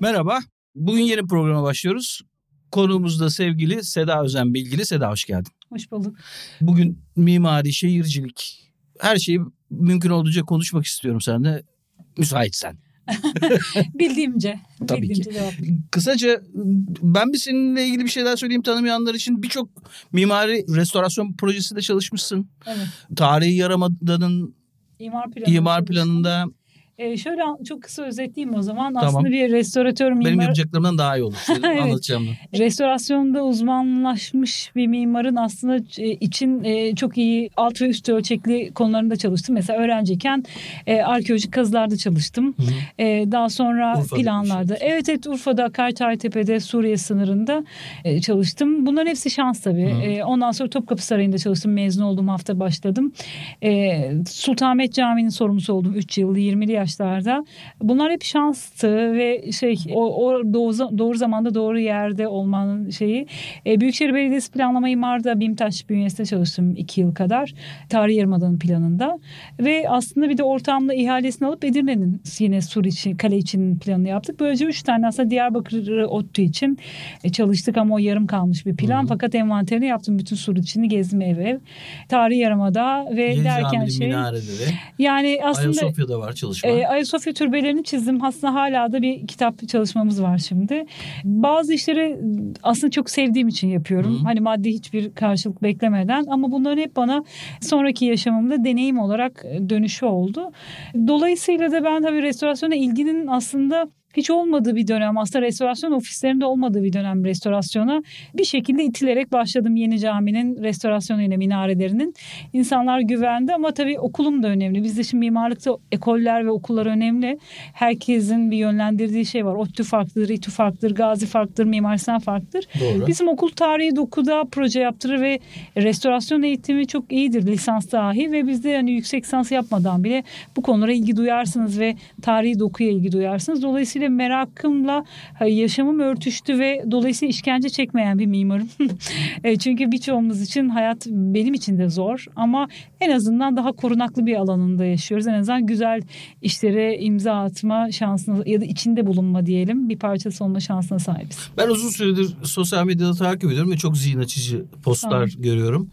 Merhaba. Bugün yeni programa başlıyoruz. Konuğumuz da sevgili Seda Özen Bilgili. Seda hoş geldin. Hoş bulduk. Bugün mimari, şehircilik, her şeyi mümkün olduğunca konuşmak istiyorum seninle. Müsaitsen. Bildiğimce. Tabii bildiğimce ki. cevap. Kısaca ben bir seninle ilgili bir şeyler söyleyeyim tanımayanlar için. Birçok mimari restorasyon projesi de çalışmışsın. Evet. Tarihi Yarımada'nın İmar planı. imar planında Ee, şöyle çok kısa özetleyeyim o zaman. Tamam. Aslında bir restoratör mimar. benim yapacaklarımdan daha iyi olur. Evet. Restorasyonda uzmanlaşmış bir mimarın aslında e, için e, çok iyi alt ve üst ölçekli konularında çalıştım. Mesela öğrenciyken e, arkeolojik kazılarda çalıştım. Hı hı. Daha sonra Urfa'da planlarda. bir şey. Evet evet Urfa'da Kartaltepe'de Suriye sınırında çalıştım. Bunların hepsi şans tabii. Hı. Ondan sonra Topkapı Sarayı'nda çalıştım. Mezun olduğum hafta başladım. Sultanahmet Camii'nin sorumlusu oldum 3 yıl 20'li yaşlarda. Bunlar hep şanstı ve şey o, o doğru, doğru zamanda doğru yerde olmanın şeyi. E, Büyükşehir Belediyesi Planlama İmar'da BİMTAŞ bünyesinde çalıştım 2 yıl kadar. Tarih Yarımada'nın planında. Ve aslında bir de ortamda ihalesini alıp Edirne'nin yine sur için, kale için planını yaptık. Böylece üç tane aslında Diyarbakır ODTÜ için e, çalıştık ama o yarım kalmış bir plan. Hı. Fakat envanterini yaptım. Bütün sur içini gezdim ev ev. Tarih Yarımada ve Yeni derken şey. minareleri. Yani aslında Ayasofya'da var çalışma. e, Ayasofya türbelerini çizdim. Aslında hala da bir kitap çalışmamız var şimdi. Bazı işleri aslında çok sevdiğim için yapıyorum. Hı. Hani maddi hiçbir karşılık beklemeden ama bunların hep bana sonraki yaşamımda deneyim olarak dönüşü oldu. Dolayısıyla da ben tabii restorasyona ilginin aslında hiç olmadığı bir dönem aslında restorasyon ofislerinde olmadığı bir dönem restorasyona bir şekilde itilerek başladım yeni caminin restorasyonuyla minarelerinin. İnsanlar güvendi ama tabii okulum da önemli. Bizde şimdi mimarlıkta ekoller ve okullar önemli. Herkesin bir yönlendirdiği şey var. ODTÜ farklıdır, İTÜ farklıdır, Gazi farklıdır, Mimar Sinan farklıdır. Doğru. Bizim okul tarihi dokuda proje yaptırır ve restorasyon eğitimi çok iyidir lisans dahi ve bizde yani yüksek lisans yapmadan bile bu konulara ilgi duyarsınız ve tarihi dokuya ilgi duyarsınız. Dolayısıyla merakımla ha, yaşamım örtüştü ve dolayısıyla işkence çekmeyen bir mimarım. E, Çünkü birçoğumuz için hayat benim için de zor ama en azından daha korunaklı bir alanında yaşıyoruz. En azından güzel işlere imza atma şansına ya da içinde bulunma diyelim bir parçası olma şansına sahibiz. Ben uzun süredir sosyal medyada takip ediyorum ve çok zihin açıcı postlar görüyorum.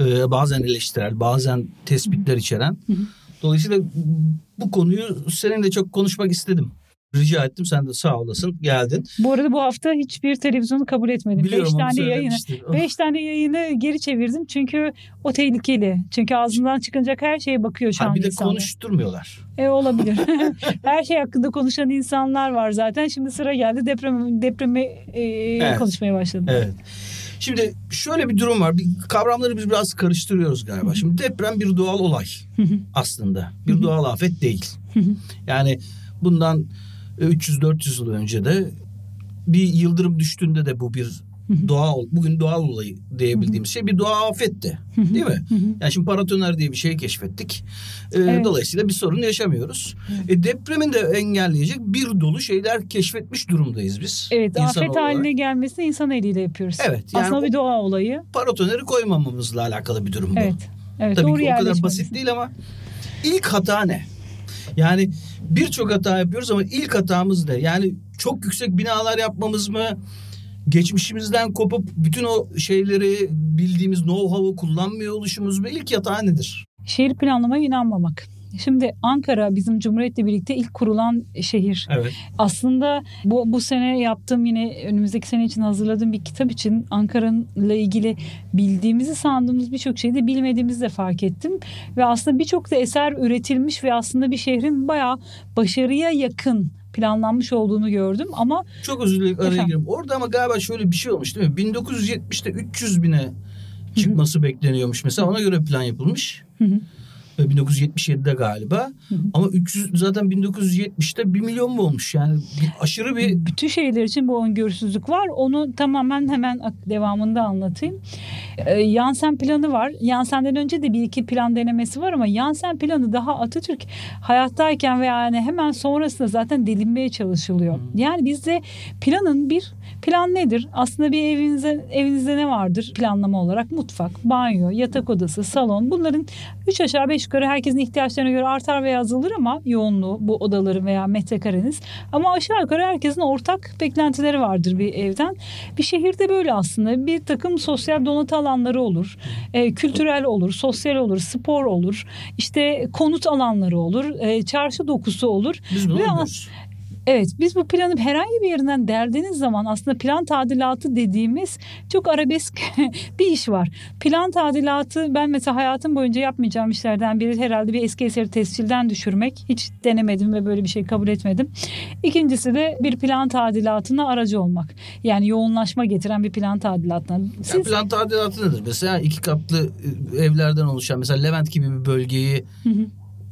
Ee, bazen eleştirel, bazen tespitler içeren. Hı hı. Dolayısıyla bu konuyu seninle çok konuşmak istedim. Rica ettim sen de sağ olasın geldin. Bu arada bu hafta hiçbir televizyonu kabul etmedim. Biliyorum Beş tane yayını. Beş tane yayını geri çevirdim çünkü o tehlikeli. Çünkü ağzından çıkacak her şeye bakıyor şu Ha, an bir de insanlar. konuşturmuyorlar. E, olabilir. her şey hakkında konuşan insanlar var zaten. Şimdi sıra geldi deprem depremi e, Evet. konuşmaya başladım. Evet. Şimdi şöyle bir durum var. Bir kavramları biz biraz karıştırıyoruz galiba. Şimdi deprem bir doğal olay aslında. Bir doğal afet değil. Yani bundan 300-400 yıl önce de bir yıldırım düştüğünde de bu bir doğal bugün doğal olayı diyebildiğimiz şey bir doğa afetti. Değil mi? Yani şimdi paratoner diye bir şey keşfettik. Ee, Evet. Dolayısıyla bir sorun yaşamıyoruz. E, depremin de engelleyecek bir dolu şeyler keşfetmiş durumdayız biz. Evet İnsan afet olarak. haline gelmesini insan eliyle yapıyoruz. Evet, yani Aslında bir doğa olayı. Paratoneri koymamamızla alakalı bir durum bu. Evet. Evet, Tabii doğru ki o kadar basit değil ama ilk hata ne? Yani birçok hata yapıyoruz ama ilk hatamız ne? Yani çok yüksek binalar yapmamız mı? Geçmişimizden kopup bütün o şeyleri bildiğimiz know-how'u kullanmıyor oluşumuz mu? İlk hata nedir? Şehir planlamaya inanmamak. Şimdi Ankara bizim Cumhuriyet'le birlikte ilk kurulan şehir. Evet. Aslında bu, bu sene yaptığım yine önümüzdeki sene için hazırladığım bir kitap için Ankara'yla ilgili bildiğimizi sandığımız birçok şeyi de bilmediğimizi de fark ettim. Ve aslında birçok da eser üretilmiş ve aslında bir şehrin bayağı başarıya yakın planlanmış olduğunu gördüm ama Çok özür dilerim araya gireyim. Orada ama galiba şöyle bir şey olmuş değil mi? 1970'te 300 bine çıkması bekleniyormuş. Mesela ona göre plan yapılmış. Hı hı. Ve 1977'de galiba. Hı hı. Ama 300 zaten 1970'te 1 milyon mu olmuş? Yani bir, aşırı bir bütün şehirler için bu öngörüsüzlük var. Onu tamamen hemen devamında anlatayım. E, Yansen planı var. Yansen'den önce de bir iki plan denemesi var ama Yansen planı daha Atatürk hayattayken ve yani hemen sonrasında zaten delinmeye çalışılıyor. Yani bizde planın bir plan nedir? Aslında bir evinize evinizde ne vardır planlama olarak? Mutfak, banyo, yatak odası, salon. Bunların 3 aşağı 5 yukarı herkesin ihtiyaçlarına göre artar veya azalır ama yoğunluğu bu odaları veya metrekareniz. Ama aşağı yukarı herkesin ortak beklentileri vardır bir evden. Bir şehirde böyle aslında bir takım sosyal donatı alanları olur. E, kültürel olur, sosyal olur, spor olur. işte konut alanları olur, e, çarşı dokusu olur. Biz bunu Ve. Evet biz bu planı herhangi bir yerinden derdiğiniz zaman aslında plan tadilatı dediğimiz çok arabesk bir iş var. Plan tadilatı ben mesela hayatım boyunca yapmayacağım işlerden biri herhalde bir eski eseri tescilden düşürmek. Hiç denemedim ve böyle bir şey kabul etmedim. İkincisi de bir plan tadilatına aracı olmak. Yani yoğunlaşma getiren bir plan tadilatına. Siz plan tadilatı nedir? Mesela iki katlı e, evlerden oluşan mesela Levent gibi bir bölgeyi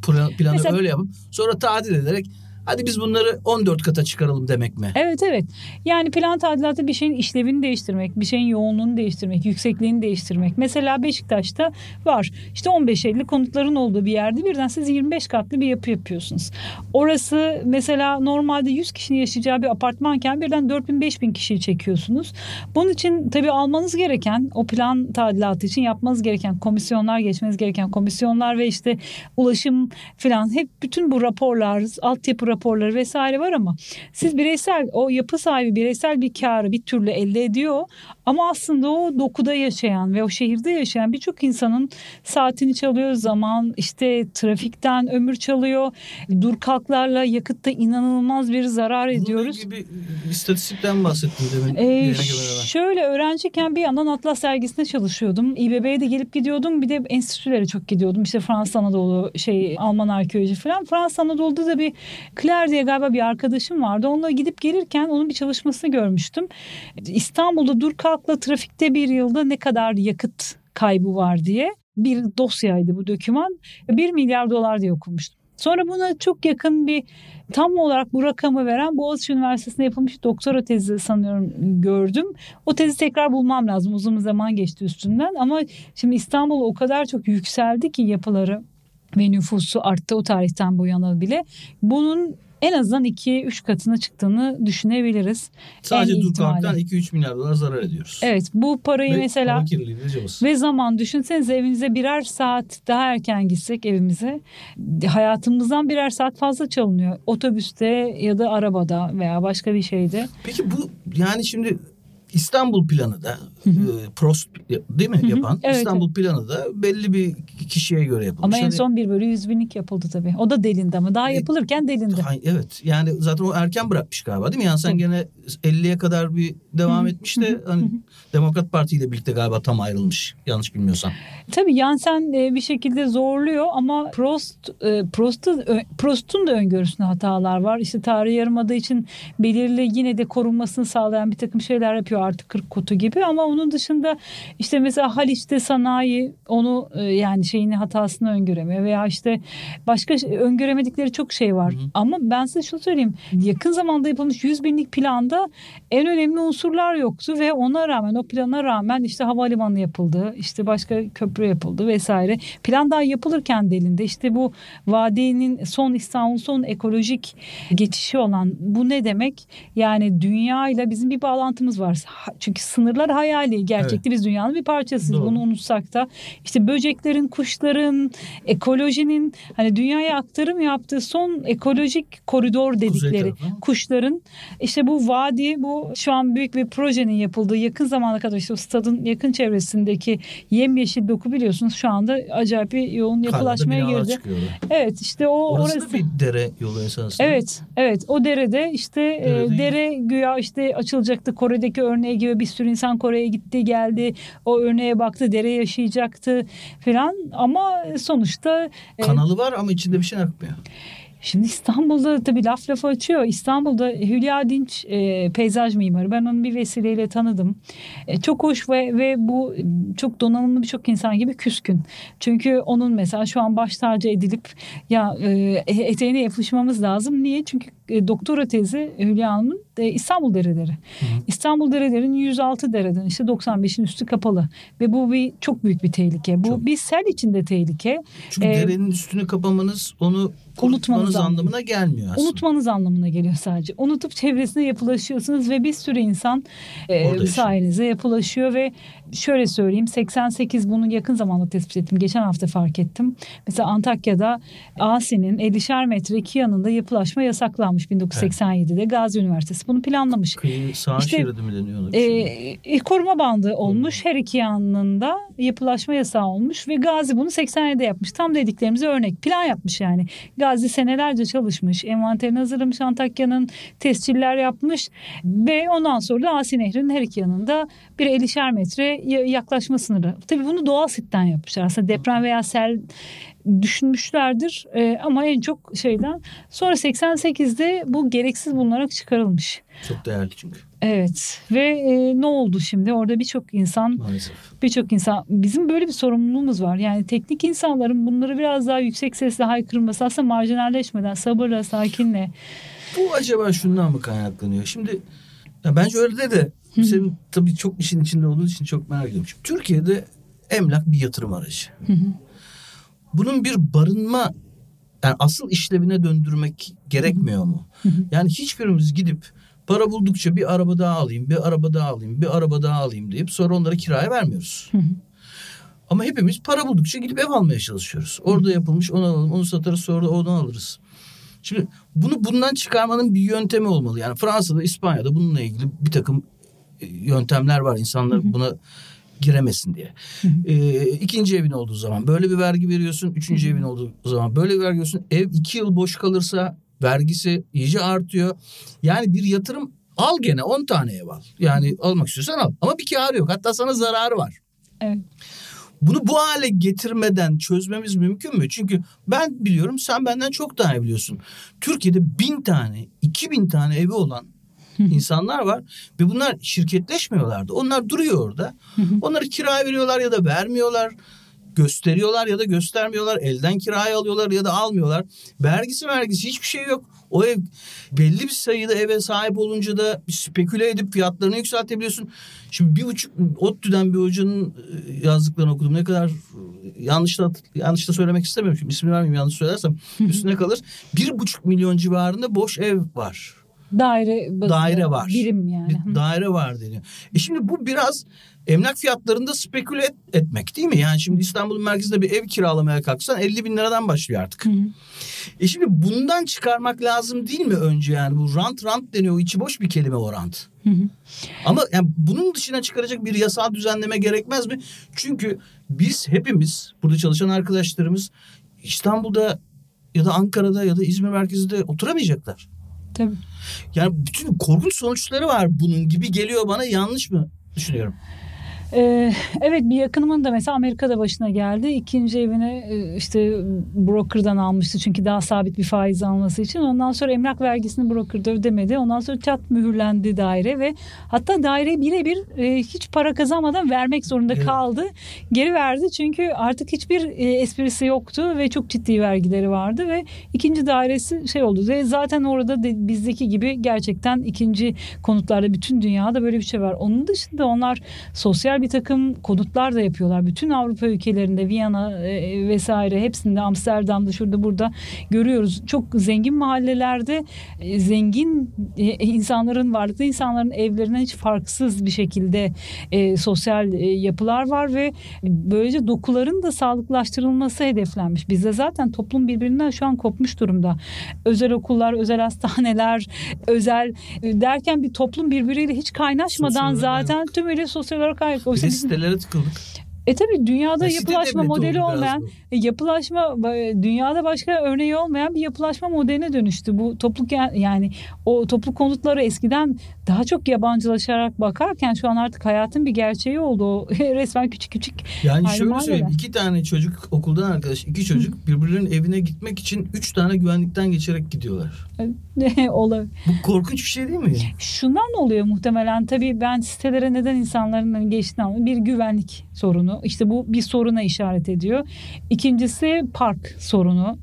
plan- planı Mesela- öyle yapıp sonra tadil ederek hadi biz bunları 14 kata çıkaralım demek mi? Evet evet. Yani plan tadilatı bir şeyin işlevini değiştirmek, bir şeyin yoğunluğunu değiştirmek, yüksekliğini değiştirmek. Mesela Beşiktaş'ta var. İşte 15-50 konutların olduğu bir yerde birden siz 25 katlı bir yapı yapıyorsunuz. Orası mesela normalde 100 kişinin yaşayacağı bir apartmanken birden 4000-5000 kişiyi çekiyorsunuz. Bunun için tabii almanız gereken o plan tadilatı için yapmanız gereken komisyonlar, geçmeniz gereken komisyonlar ve işte ulaşım falan hep bütün bu raporlar, altyapı raporları vesaire var ama siz bireysel o yapı sahibi bireysel bir karı bir türlü elde ediyor ama aslında o dokuda yaşayan ve o şehirde yaşayan birçok insanın saatini çalıyor zaman işte trafikten ömür çalıyor dur kalklarla yakıtta inanılmaz bir zarar ediyoruz. Bununla ilgili bir istatistikten bahsettin demin. Ee, şöyle öğrenciyken bir yandan Atlas sergisinde çalışıyordum. İBB'ye de gelip gidiyordum. Bir de enstitülere çok gidiyordum. İşte Fransız Anadolu, şey Alman arkeoloji falan. Fransız Anadolu'da da bir Claire diye galiba bir arkadaşım vardı. Onunla gidip gelirken onun bir çalışmasını görmüştüm. İstanbul'da dur kalkla trafikte bir yılda ne kadar yakıt kaybı var diye bir dosyaydı bu döküman. 1 milyar dolar diye okumuştum. Sonra buna çok yakın bir tam olarak bu rakamı veren Boğaziçi Üniversitesi'nde yapılmış doktora tezi sanıyorum gördüm. O tezi tekrar bulmam lazım. Uzun zaman geçti üstünden ama şimdi İstanbul o kadar çok yükseldi ki yapıları ve nüfusu arttı o tarihten bu yana bile. Bunun en azından 2-3 katına çıktığını düşünebiliriz. Sadece en dur ihtimalle. kalktan 2-3 milyar dolar zarar ediyoruz. Evet bu parayı Ve mesela ve zaman düşünsenize evinize birer saat daha erken gitsek evimize hayatımızdan birer saat fazla çalınıyor. Otobüste ya da arabada veya başka bir şeyde. Peki bu yani şimdi İstanbul planı da e, Prost değil mi Hı hı. yapan? Evet, İstanbul planı da belli bir kişiye göre yapılmış. Ama en Hani- son 1 bölü 100 binlik yapıldı tabii. O da delindi ama daha E, yapılırken delindi. Hay- Evet yani zaten o erken bırakmış galiba değil mi? Yani sen Tabii. gene 50'ye kadar bir devam Hı hı. etmiş de hani Demokrat Parti ile birlikte galiba tam ayrılmış yanlış bilmiyorsam. Tabii Yansen e, bir şekilde zorluyor ama Prost e, Prost'un Prost'un da öngörüsünde hatalar var. İşte tarih yarımada için belirli yine de korunmasını sağlayan bir takım şeyler yapıyor artık 40 kutu gibi ama onun dışında işte mesela Haliç'te sanayi onu e, yani şeyini hatasını öngöremiyor veya işte başka öngöremedikleri çok şey var. Hı hı. Ama ben size şunu söyleyeyim. Yakın zamanda yapılmış 100 binlik planda en önemli unsurlar yoktu ve ona rağmen o plana rağmen işte havalimanı yapıldı. işte başka köprü yapıldı vesaire. Plan daha yapılırken delinde işte bu vadinin son İstanbul son ekolojik geçişi olan bu ne demek? Yani dünya ile bizim bir bağlantımız var. Çünkü sınırlar hayali. Gerçekte biz dünyanın bir parçasıyız. Doğru. Bunu unutsak da işte böceklerin, kuşların, ekolojinin hani dünyaya aktarım yaptığı son ekolojik koridor dedikleri kuşların işte bu vadi bu şu an büyük bir projenin yapıldığı yakın zamana kadar işte o stadın yakın çevresindeki yemyeşil doku biliyorsunuz şu anda acayip bir yoğun yapılaşmaya girdi. Evet işte o Orası, orası. bir dere yolu esasında. Evet, evet. O derede işte e, dere güya işte açılacaktı. Kore'deki örneği gibi bir sürü insan Kore'ye gitti, geldi. O örneğe baktı, dere yaşayacaktı falan. Ama sonuçta e, Kanalı var ama içinde bir şey akmıyor. Şimdi İstanbul'da tabii laf lafı açıyor. İstanbul'da Hülya Dinç e, peyzaj mimarı. Ben onu bir vesileyle tanıdım. E, çok hoş ve ve bu çok donanımlı birçok insan gibi küskün. Çünkü onun mesela şu an baş tacı edilip ya e, eteğine yapışmamız lazım. Niye? Çünkü e, doktora tezi Hülya Hanım'ın e, İstanbul dereleri. Hı hı. İstanbul derelerinin 106 dereden işte 95'in üstü kapalı ve bu bir çok büyük bir tehlike. Bu çok. bir sel içinde tehlike. Çünkü ee, derenin üstünü kapamanız onu unutmanız anlamına gelmiyor aslında. Unutmanız anlamına geliyor sadece. Unutup çevresine yapılaşıyorsunuz ve bir sürü insan e, sahilinize yapılaşıyor ve şöyle söyleyeyim 88 bunu yakın zamanda tespit ettim. Geçen hafta fark ettim. Mesela Antakya'da Asi'nin 50'şer metre iki yanında yapılaşma yasaklanmış 1987'de evet. Gazi Üniversitesi bunu planlamış. Kıyı sağ işte, şeridi mi deniyor? E, koruma bandı olmuş. Her iki yanında yapılaşma yasağı olmuş ve Gazi bunu 87'de yapmış. Tam dediklerimize örnek. Plan yapmış yani. Gazi senelerce çalışmış. Envanterini hazırlamış Antakya'nın. Tesciller yapmış ve ondan sonra da Asi Nehri'nin her iki yanında bir 50'şer metre yaklaşma sınırı. Tabii bunu doğal sitten yapmışlar. Aslında deprem veya sel düşünmüşlerdir e, ama en çok şeyden sonra 88'de bu gereksiz bulunarak çıkarılmış. Çok değerli çünkü. Evet ve e, ne oldu şimdi orada birçok insan birçok insan bizim böyle bir sorumluluğumuz var yani teknik insanların bunları biraz daha yüksek sesle haykırması aslında marjinalleşmeden sabırla sakinle. Bu acaba şundan mı kaynaklanıyor şimdi ya bence öyle de de senin tabii çok işin içinde olduğun için çok merak ediyorum. Şimdi Türkiye'de emlak bir yatırım aracı. Hı hı bunun bir barınma yani asıl işlevine döndürmek gerekmiyor mu? yani hiçbirimiz gidip para buldukça bir araba daha alayım, bir araba daha alayım, bir araba daha alayım deyip sonra onları kiraya vermiyoruz. Ama hepimiz para buldukça gidip ev almaya çalışıyoruz. Orada yapılmış onu alalım, onu satarız sonra da oradan alırız. Şimdi bunu bundan çıkarmanın bir yöntemi olmalı. Yani Fransa'da, İspanya'da bununla ilgili bir takım yöntemler var. İnsanlar buna giremesin diye. ee, ikinci evin olduğu zaman böyle bir vergi veriyorsun. Üçüncü evin olduğu zaman böyle bir vergi veriyorsun. Ev iki yıl boş kalırsa vergisi iyice artıyor. Yani bir yatırım al gene on tane ev al. Yani almak istiyorsan al. Ama bir kârı yok. Hatta sana zararı var. Evet. Bunu bu hale getirmeden çözmemiz mümkün mü? Çünkü ben biliyorum sen benden çok daha biliyorsun. Türkiye'de bin tane, iki bin tane evi olan insanlar var ve bunlar şirketleşmiyorlardı. Onlar duruyor orada. Onları kiraya veriyorlar ya da vermiyorlar. Gösteriyorlar ya da göstermiyorlar. Elden kiraya alıyorlar ya da almıyorlar. Vergisi vergisi hiçbir şey yok. O ev belli bir sayıda eve sahip olunca da speküle edip fiyatlarını yükseltebiliyorsun. Şimdi bir buçuk ODTÜ'den bir hocanın e, yazdıklarını okudum. Ne kadar yanlış da, yanlış da söylemek istemiyorum. Şimdi ismini vermeyeyim yanlış söylersem üstüne kalır. Bir buçuk milyon civarında boş ev var daire daire var. Birim yani. Bir daire var deniyor. E şimdi bu biraz emlak fiyatlarında speküle et, etmek değil mi? Yani şimdi İstanbul'un merkezinde bir ev kiralamaya kalksan 50 bin liradan başlıyor artık. Hı. E şimdi bundan çıkarmak lazım değil mi önce yani bu rant rant deniyor içi boş bir kelime o rant. Hı hı. Ama yani bunun dışına çıkaracak bir yasal düzenleme gerekmez mi? Çünkü biz hepimiz burada çalışan arkadaşlarımız İstanbul'da ya da Ankara'da ya da İzmir merkezinde oturamayacaklar. Tabii. Yani bütün korkunç sonuçları var bunun gibi geliyor bana yanlış mı düşünüyorum? Ee, evet bir yakınımın da mesela Amerika'da başına geldi. İkinci evini e, işte broker'dan almıştı çünkü daha sabit bir faiz alması için. Ondan sonra emlak vergisini broker'da ödemedi. Ondan sonra çat mühürlendi daire ve hatta daire birebir e, hiç para kazanmadan vermek zorunda evet. kaldı. Geri verdi çünkü artık hiçbir e, esprisi yoktu ve çok ciddi vergileri vardı ve ikinci dairesi şey oldu. Ve zaten orada de, bizdeki gibi gerçekten ikinci konutlarda bütün dünyada böyle bir şey var. Onun dışında onlar sosyal bir takım konutlar da yapıyorlar. Bütün Avrupa ülkelerinde Viyana e, vesaire hepsinde Amsterdam'da şurada burada görüyoruz. Çok zengin mahallelerde e, zengin e, insanların varlıklı insanların evlerinden hiç farksız bir şekilde e, sosyal e, yapılar var ve böylece dokuların da sağlıklaştırılması hedeflenmiş. Bizde zaten toplum birbirinden şu an kopmuş durumda. Özel okullar, özel hastaneler, özel derken bir toplum birbiriyle hiç kaynaşmadan sosyal zaten tümüyle sosyal olarak ayrı. Oysa bir de sitelere tıkıldık. E tabi dünyada ya yapılaşma modeli olmayan, e, yapılaşma dünyada başka örneği olmayan bir yapılaşma modeline dönüştü. Bu topluluk yani o topluluk konutları eskiden daha çok yabancılaşarak bakarken şu an artık hayatın bir gerçeği oldu. Resmen küçük küçük. Yani şöyle söyleyeyim iki tane çocuk okuldan arkadaş iki çocuk birbirlerinin evine gitmek için üç tane güvenlikten geçerek gidiyorlar. Olabilir. Bu korkunç bir şey değil mi? Şundan oluyor muhtemelen tabii ben sitelere neden insanların hani geçtiğini. Bir güvenlik sorunu. İşte bu bir soruna işaret ediyor. İkincisi park sorunu.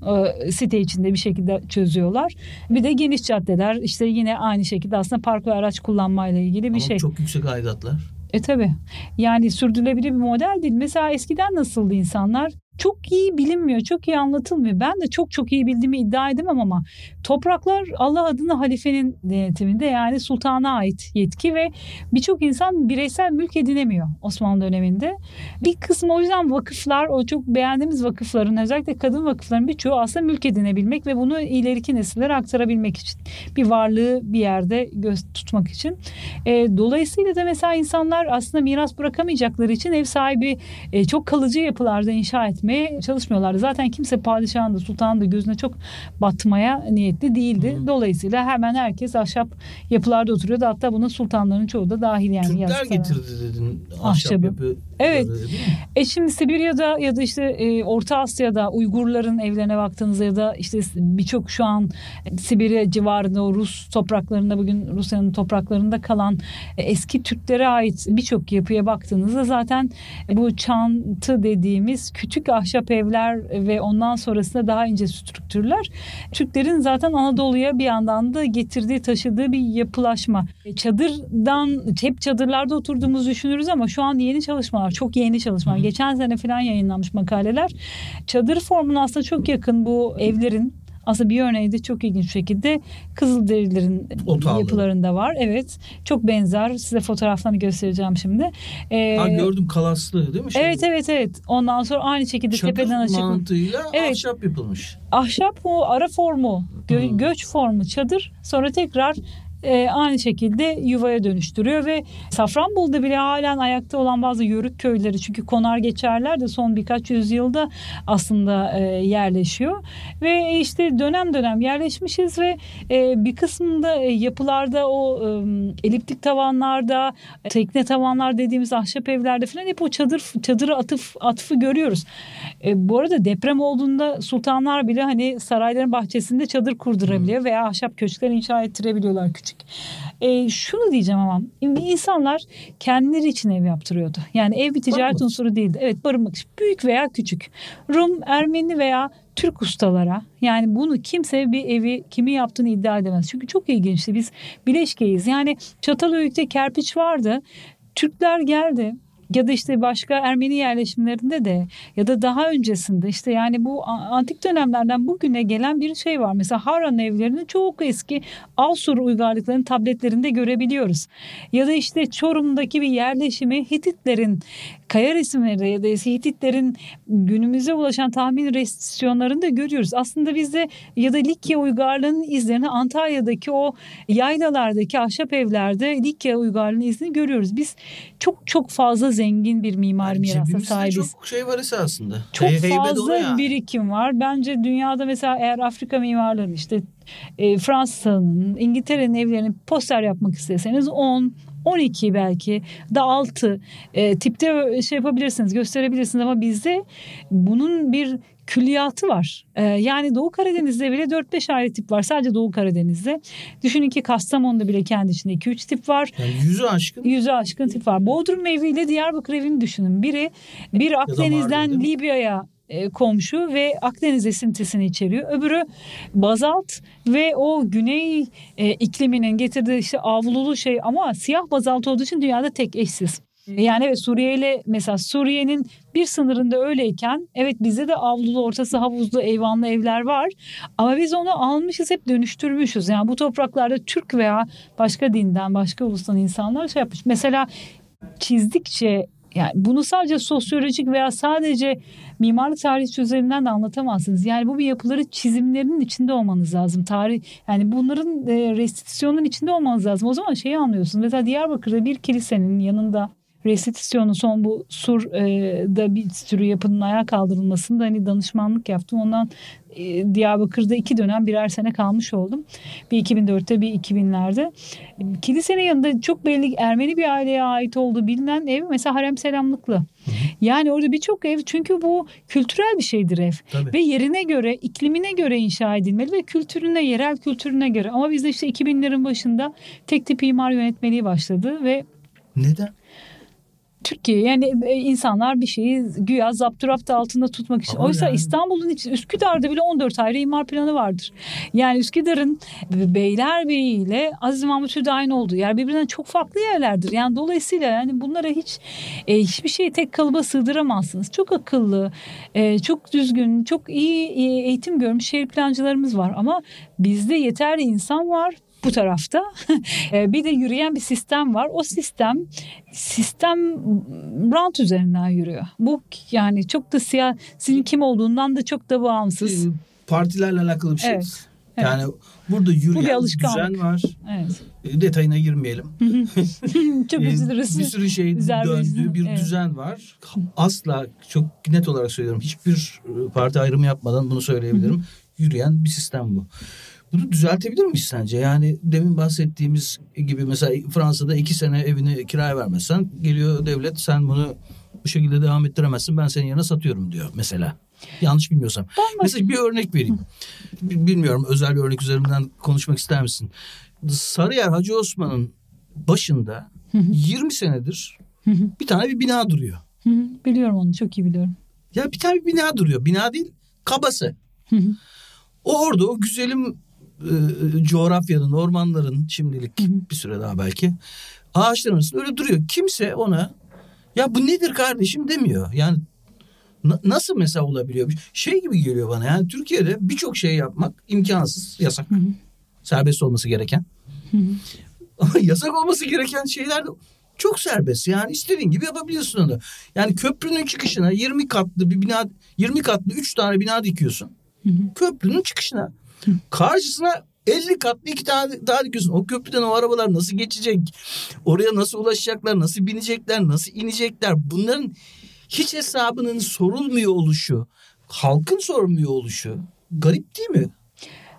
E, site içinde bir şekilde çözüyorlar. Bir de geniş caddeler işte yine aynı şekilde aslında park ve araç kullanmayla ilgili bir Ama şey. çok yüksek aidatlar. E tabi. Yani sürdürülebilir bir model değil. Mesela eskiden nasıldı insanlar? Çok iyi bilinmiyor, çok iyi anlatılmıyor. Ben de çok çok iyi bildiğimi iddia edemem ama topraklar Allah adına halifenin denetiminde yani sultana ait yetki ve birçok insan bireysel mülk edinemiyor Osmanlı döneminde. Bir kısmı o yüzden vakıflar, o çok beğendiğimiz vakıfların özellikle kadın vakıfların birçoğu aslında mülk edinebilmek ve bunu ileriki nesillere aktarabilmek için. Bir varlığı bir yerde göz tutmak için. E, dolayısıyla da mesela insanlar aslında miras bırakamayacakları için ev sahibi e, çok kalıcı yapılarda inşa etmek etmeye çalışmıyorlardı. Zaten kimse padişahın da sultanın da gözüne çok batmaya niyetli değildi. Hı. Dolayısıyla hemen herkes ahşap yapılarda oturuyordu. Hatta buna sultanların çoğu da dahil yani. Türkler getirdi dedin ahşap Ahşabı. yapı. Evet. E şimdi Sibirya'da ya da işte e, Orta Asya'da Uygurların evlerine baktığınızda ya da işte birçok şu an Sibirya civarında o Rus topraklarında bugün Rusya'nın topraklarında kalan e, eski Türklere ait birçok yapıya baktığınızda zaten bu çantı dediğimiz küçük ahşap evler ve ondan sonrasında daha ince strüktürler Türklerin zaten Anadolu'ya bir yandan da getirdiği taşıdığı bir yapılaşma. E, çadırdan hep çadırlarda oturduğumuzu düşünürüz ama şu an yeni çalışmalar çok yeni çalışmalar. Geçen sene falan yayınlanmış makaleler. Çadır formuna aslında çok yakın bu evlerin aslında bir örneği de çok ilginç bir şekilde Kızılderililerin Otağlı. yapılarında var. Evet. Çok benzer. Size fotoğraflarını göstereceğim şimdi. Ee, ha gördüm kalaslı değil mi? Şimdi? Evet evet evet. Ondan sonra aynı şekilde Çadır tepeden açık. mantığıyla evet. ahşap yapılmış. Ahşap bu ara formu, gö- göç formu çadır. Sonra tekrar e, aynı şekilde yuvaya dönüştürüyor ve Safranbolu'da bile halen ayakta olan bazı yörük köyleri çünkü konar geçerler de son birkaç yüzyılda aslında e, yerleşiyor ve işte dönem dönem yerleşmişiz ve e, bir kısmında e, yapılarda o e, eliptik tavanlarda tekne tavanlar dediğimiz ahşap evlerde falan hep o çadır çadırı atıf atfı görüyoruz. E, bu arada deprem olduğunda sultanlar bile hani sarayların bahçesinde çadır kurdurabiliyor hmm. veya ahşap köşkler inşa ettirebiliyorlar küçük küçük. E, şunu diyeceğim ama insanlar kendileri için ev yaptırıyordu. Yani ev bir ticaret barınmak. unsuru değildi. Evet barınmak için. Büyük veya küçük. Rum, Ermeni veya Türk ustalara yani bunu kimse bir evi kimi yaptığını iddia edemez. Çünkü çok ilginçti. Biz bileşkeyiz. Yani Çatalhöyük'te kerpiç vardı. Türkler geldi ya da işte başka Ermeni yerleşimlerinde de ya da daha öncesinde işte yani bu antik dönemlerden bugüne gelen bir şey var. Mesela Harran evlerini çok eski Asur uygarlıklarının tabletlerinde görebiliyoruz. Ya da işte Çorum'daki bir yerleşimi Hititlerin kaya resimleri ya da Hititlerin günümüze ulaşan tahmin restorasyonlarını görüyoruz. Aslında biz de ya da Likya uygarlığının izlerini Antalya'daki o yaylalardaki ahşap evlerde Likya uygarlığının izini görüyoruz. Biz çok çok fazla zengin bir mimar yani mirasa sahibiz. çok şey var esasında. Çok Hey, fazla yani. birikim var. Bence dünyada mesela eğer Afrika mimarları işte e, Fransa'nın, İngiltere'nin evlerini poster yapmak isteseniz 10, 12 belki da 6 e, tipte şey yapabilirsiniz gösterebilirsiniz ama bizde bunun bir külliyatı var. Ee, yani Doğu Karadeniz'de bile 4-5 ayrı tip var. Sadece Doğu Karadeniz'de. Düşünün ki Kastamonu'da bile kendi içinde 2-3 tip var. Yani yüzü aşkın. Yüzü aşkın tip var. Bodrum evi ile Diyarbakır evini düşünün. Biri bir Akdeniz'den Libya'ya e, komşu ve Akdeniz esintisini içeriyor. Öbürü bazalt ve o güney e, ikliminin getirdiği işte avlulu şey ama siyah bazalt olduğu için dünyada tek eşsiz. Yani evet Suriye ile mesela Suriye'nin bir sınırında öyleyken evet bizde de avlulu ortası havuzlu eyvanlı evler var ama biz onu almışız hep dönüştürmüşüz. Yani bu topraklarda Türk veya başka dinden başka ulustan insanlar şey yapmış. Mesela çizdikçe yani bunu sadece sosyolojik veya sadece mimarlık tarihi üzerinden de anlatamazsınız. Yani bu bir yapıları çizimlerinin içinde olmanız lazım. Tarih yani bunların e, restitüsyonun içinde olmanız lazım. O zaman şeyi anlıyorsunuz. Mesela Diyarbakır'da bir kilisenin yanında restitüsyonu son bu Sur'da e, bir sürü yapının ayağa kaldırılmasında hani danışmanlık yaptım. Ondan Diyarbakır'da iki dönem birer sene kalmış oldum. Bir 2004'te bir 2000'lerde. Kilisenin yanında çok belli Ermeni bir aileye ait olduğu bilinen ev mesela harem selamlıklı. Yani orada birçok ev çünkü bu kültürel bir şeydir ev. Tabii. Ve yerine göre, iklimine göre inşa edilmeli ve kültürüne, yerel kültürüne göre. Ama bizde işte 2000'lerin başında tek tip imar yönetmeliği başladı ve neden? Türkiye yani e, insanlar bir şeyi güya zapturaptı altında tutmak için. Ama Oysa yani- İstanbul'un iç, Üsküdar'da bile 14 ayrı imar planı vardır. Yani Üsküdar'ın Beylerbeyi ile Aziz Mahmut Hüdayi'nin olduğu yer birbirinden çok farklı yerlerdir. Yani dolayısıyla yani bunlara hiç e, hiçbir şeyi tek kalıba sığdıramazsınız. Çok akıllı, e, çok düzgün, çok iyi e, eğitim görmüş şehir plancılarımız var ama bizde yeterli insan var bu tarafta. E, bir de yürüyen bir sistem var. O sistem sistem rant üzerinden yürüyor. Bu yani çok da siyasetin kim olduğundan da çok da bağımsız. Ee, partilerle alakalı bir şey. Evet. Yani burada Bu bir yürüyen alışkanlık. düzen var. Evet. E, Detayına girmeyelim. çok Ee, üzülürüz. Bir sürü şey döndüğü bir evet. düzen var. Asla çok net olarak söylüyorum. Hiçbir e, parti ayrımı yapmadan bunu söyleyebilirim. Yürüyen bir sistem bu. Bunu düzeltebilir miyiz sence? Yani demin bahsettiğimiz gibi mesela Fransa'da iki sene evini kiraya vermezsen geliyor devlet sen bunu bu şekilde devam ettiremezsin ben senin yerine satıyorum diyor mesela. Yanlış bilmiyorsam. Mesela bir örnek vereyim. Bi- Bilmiyorum özel bir örnek üzerinden konuşmak ister misin? Sarıyer Hacı Osman'ın başında 20 senedir bir tane bir bina duruyor. Biliyorum onu çok iyi biliyorum. Ya bir tane bir bina duruyor. Bina değil kabası. O orada o güzelim e, coğrafyanın, ormanların şimdilik bir süre daha belki ağaçların arasında öyle duruyor. Kimse ona ya bu nedir kardeşim demiyor. Yani na- nasıl mesela olabiliyor? Şey gibi geliyor bana yani Türkiye'de birçok şey yapmak imkansız, yasak. Serbest olması gereken. Ama yasak olması gereken şeyler de çok serbest. Yani istediğin gibi yapabiliyorsun onu. Yani köprünün çıkışına 20 katlı bir bina 20 katlı 3 tane bina dikiyorsun. Köprünün çıkışına. Karşısına 50 katlı iki tane daha dikiyorsun. O köprüden o arabalar nasıl geçecek? Oraya nasıl ulaşacaklar? Nasıl binecekler? Nasıl inecekler? Bunların hiç hesabının sorulmuyor oluşu, halkın sormuyor oluşu garip değil mi?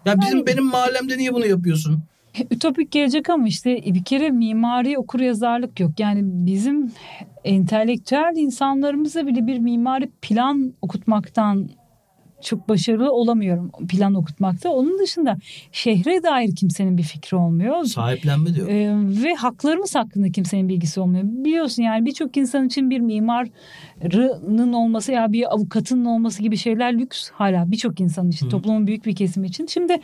Ya bizim benim mahallemde niye bunu yapıyorsun? Ütopik gelecek ama işte bir kere mimari okur yazarlık yok. Yani bizim entelektüel insanlarımıza bile bir mimari plan okutmaktan çok başarılı olamıyorum plan okutmakta. Onun dışında şehre dair kimsenin bir fikri olmuyor. Sahiplenme diyor. Ee, ve haklarımız hakkında kimsenin bilgisi olmuyor. Biliyorsun yani birçok insan için bir mimarın olması ya bir avukatın olması gibi şeyler lüks hala birçok insan için Hı. toplumun büyük bir kesimi için. Şimdi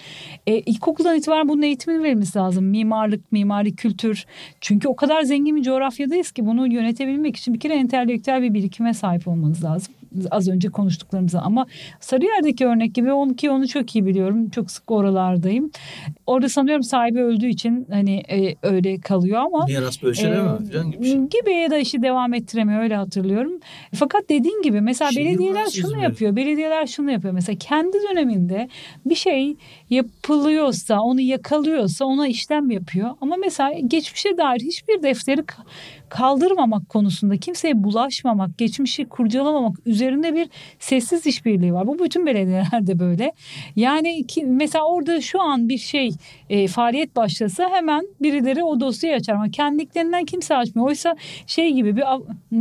e, ilkokuldan itibaren bunun eğitimini verilmesi lazım. Mimarlık, mimari kültür. Çünkü o kadar zengin bir coğrafyadayız ki bunu yönetebilmek için bir kere entelektüel bir birikime sahip olmanız lazım. Az önce konuştuklarımızda ama Sarıyer'deki örnek gibi onu ki onu çok iyi biliyorum. Çok sık oralardayım. Orada sanıyorum sahibi öldüğü için hani e, öyle kalıyor ama Miras bölüşelememe ee, falan gibi şey. gibi ya da işi devam ettiremiyor öyle hatırlıyorum. Fakat dediğin gibi mesela Şehir belediyeler şunu mi? yapıyor. Belediyeler şunu yapıyor. Mesela kendi döneminde bir şey yapılıyorsa, onu yakalıyorsa ona işlem yapıyor. Ama mesela geçmişe dair hiçbir defteri kaldırmamak konusunda kimseye bulaşmamak, geçmişi kurcalamamak üzerinde bir sessiz işbirliği var. Bu bütün belediyelerde böyle. Yani ki, mesela orada şu an bir şey e, faaliyet başlasa hemen birileri o dosyayı açar ama kendiklerinden kimse açmıyor. Oysa şey gibi bir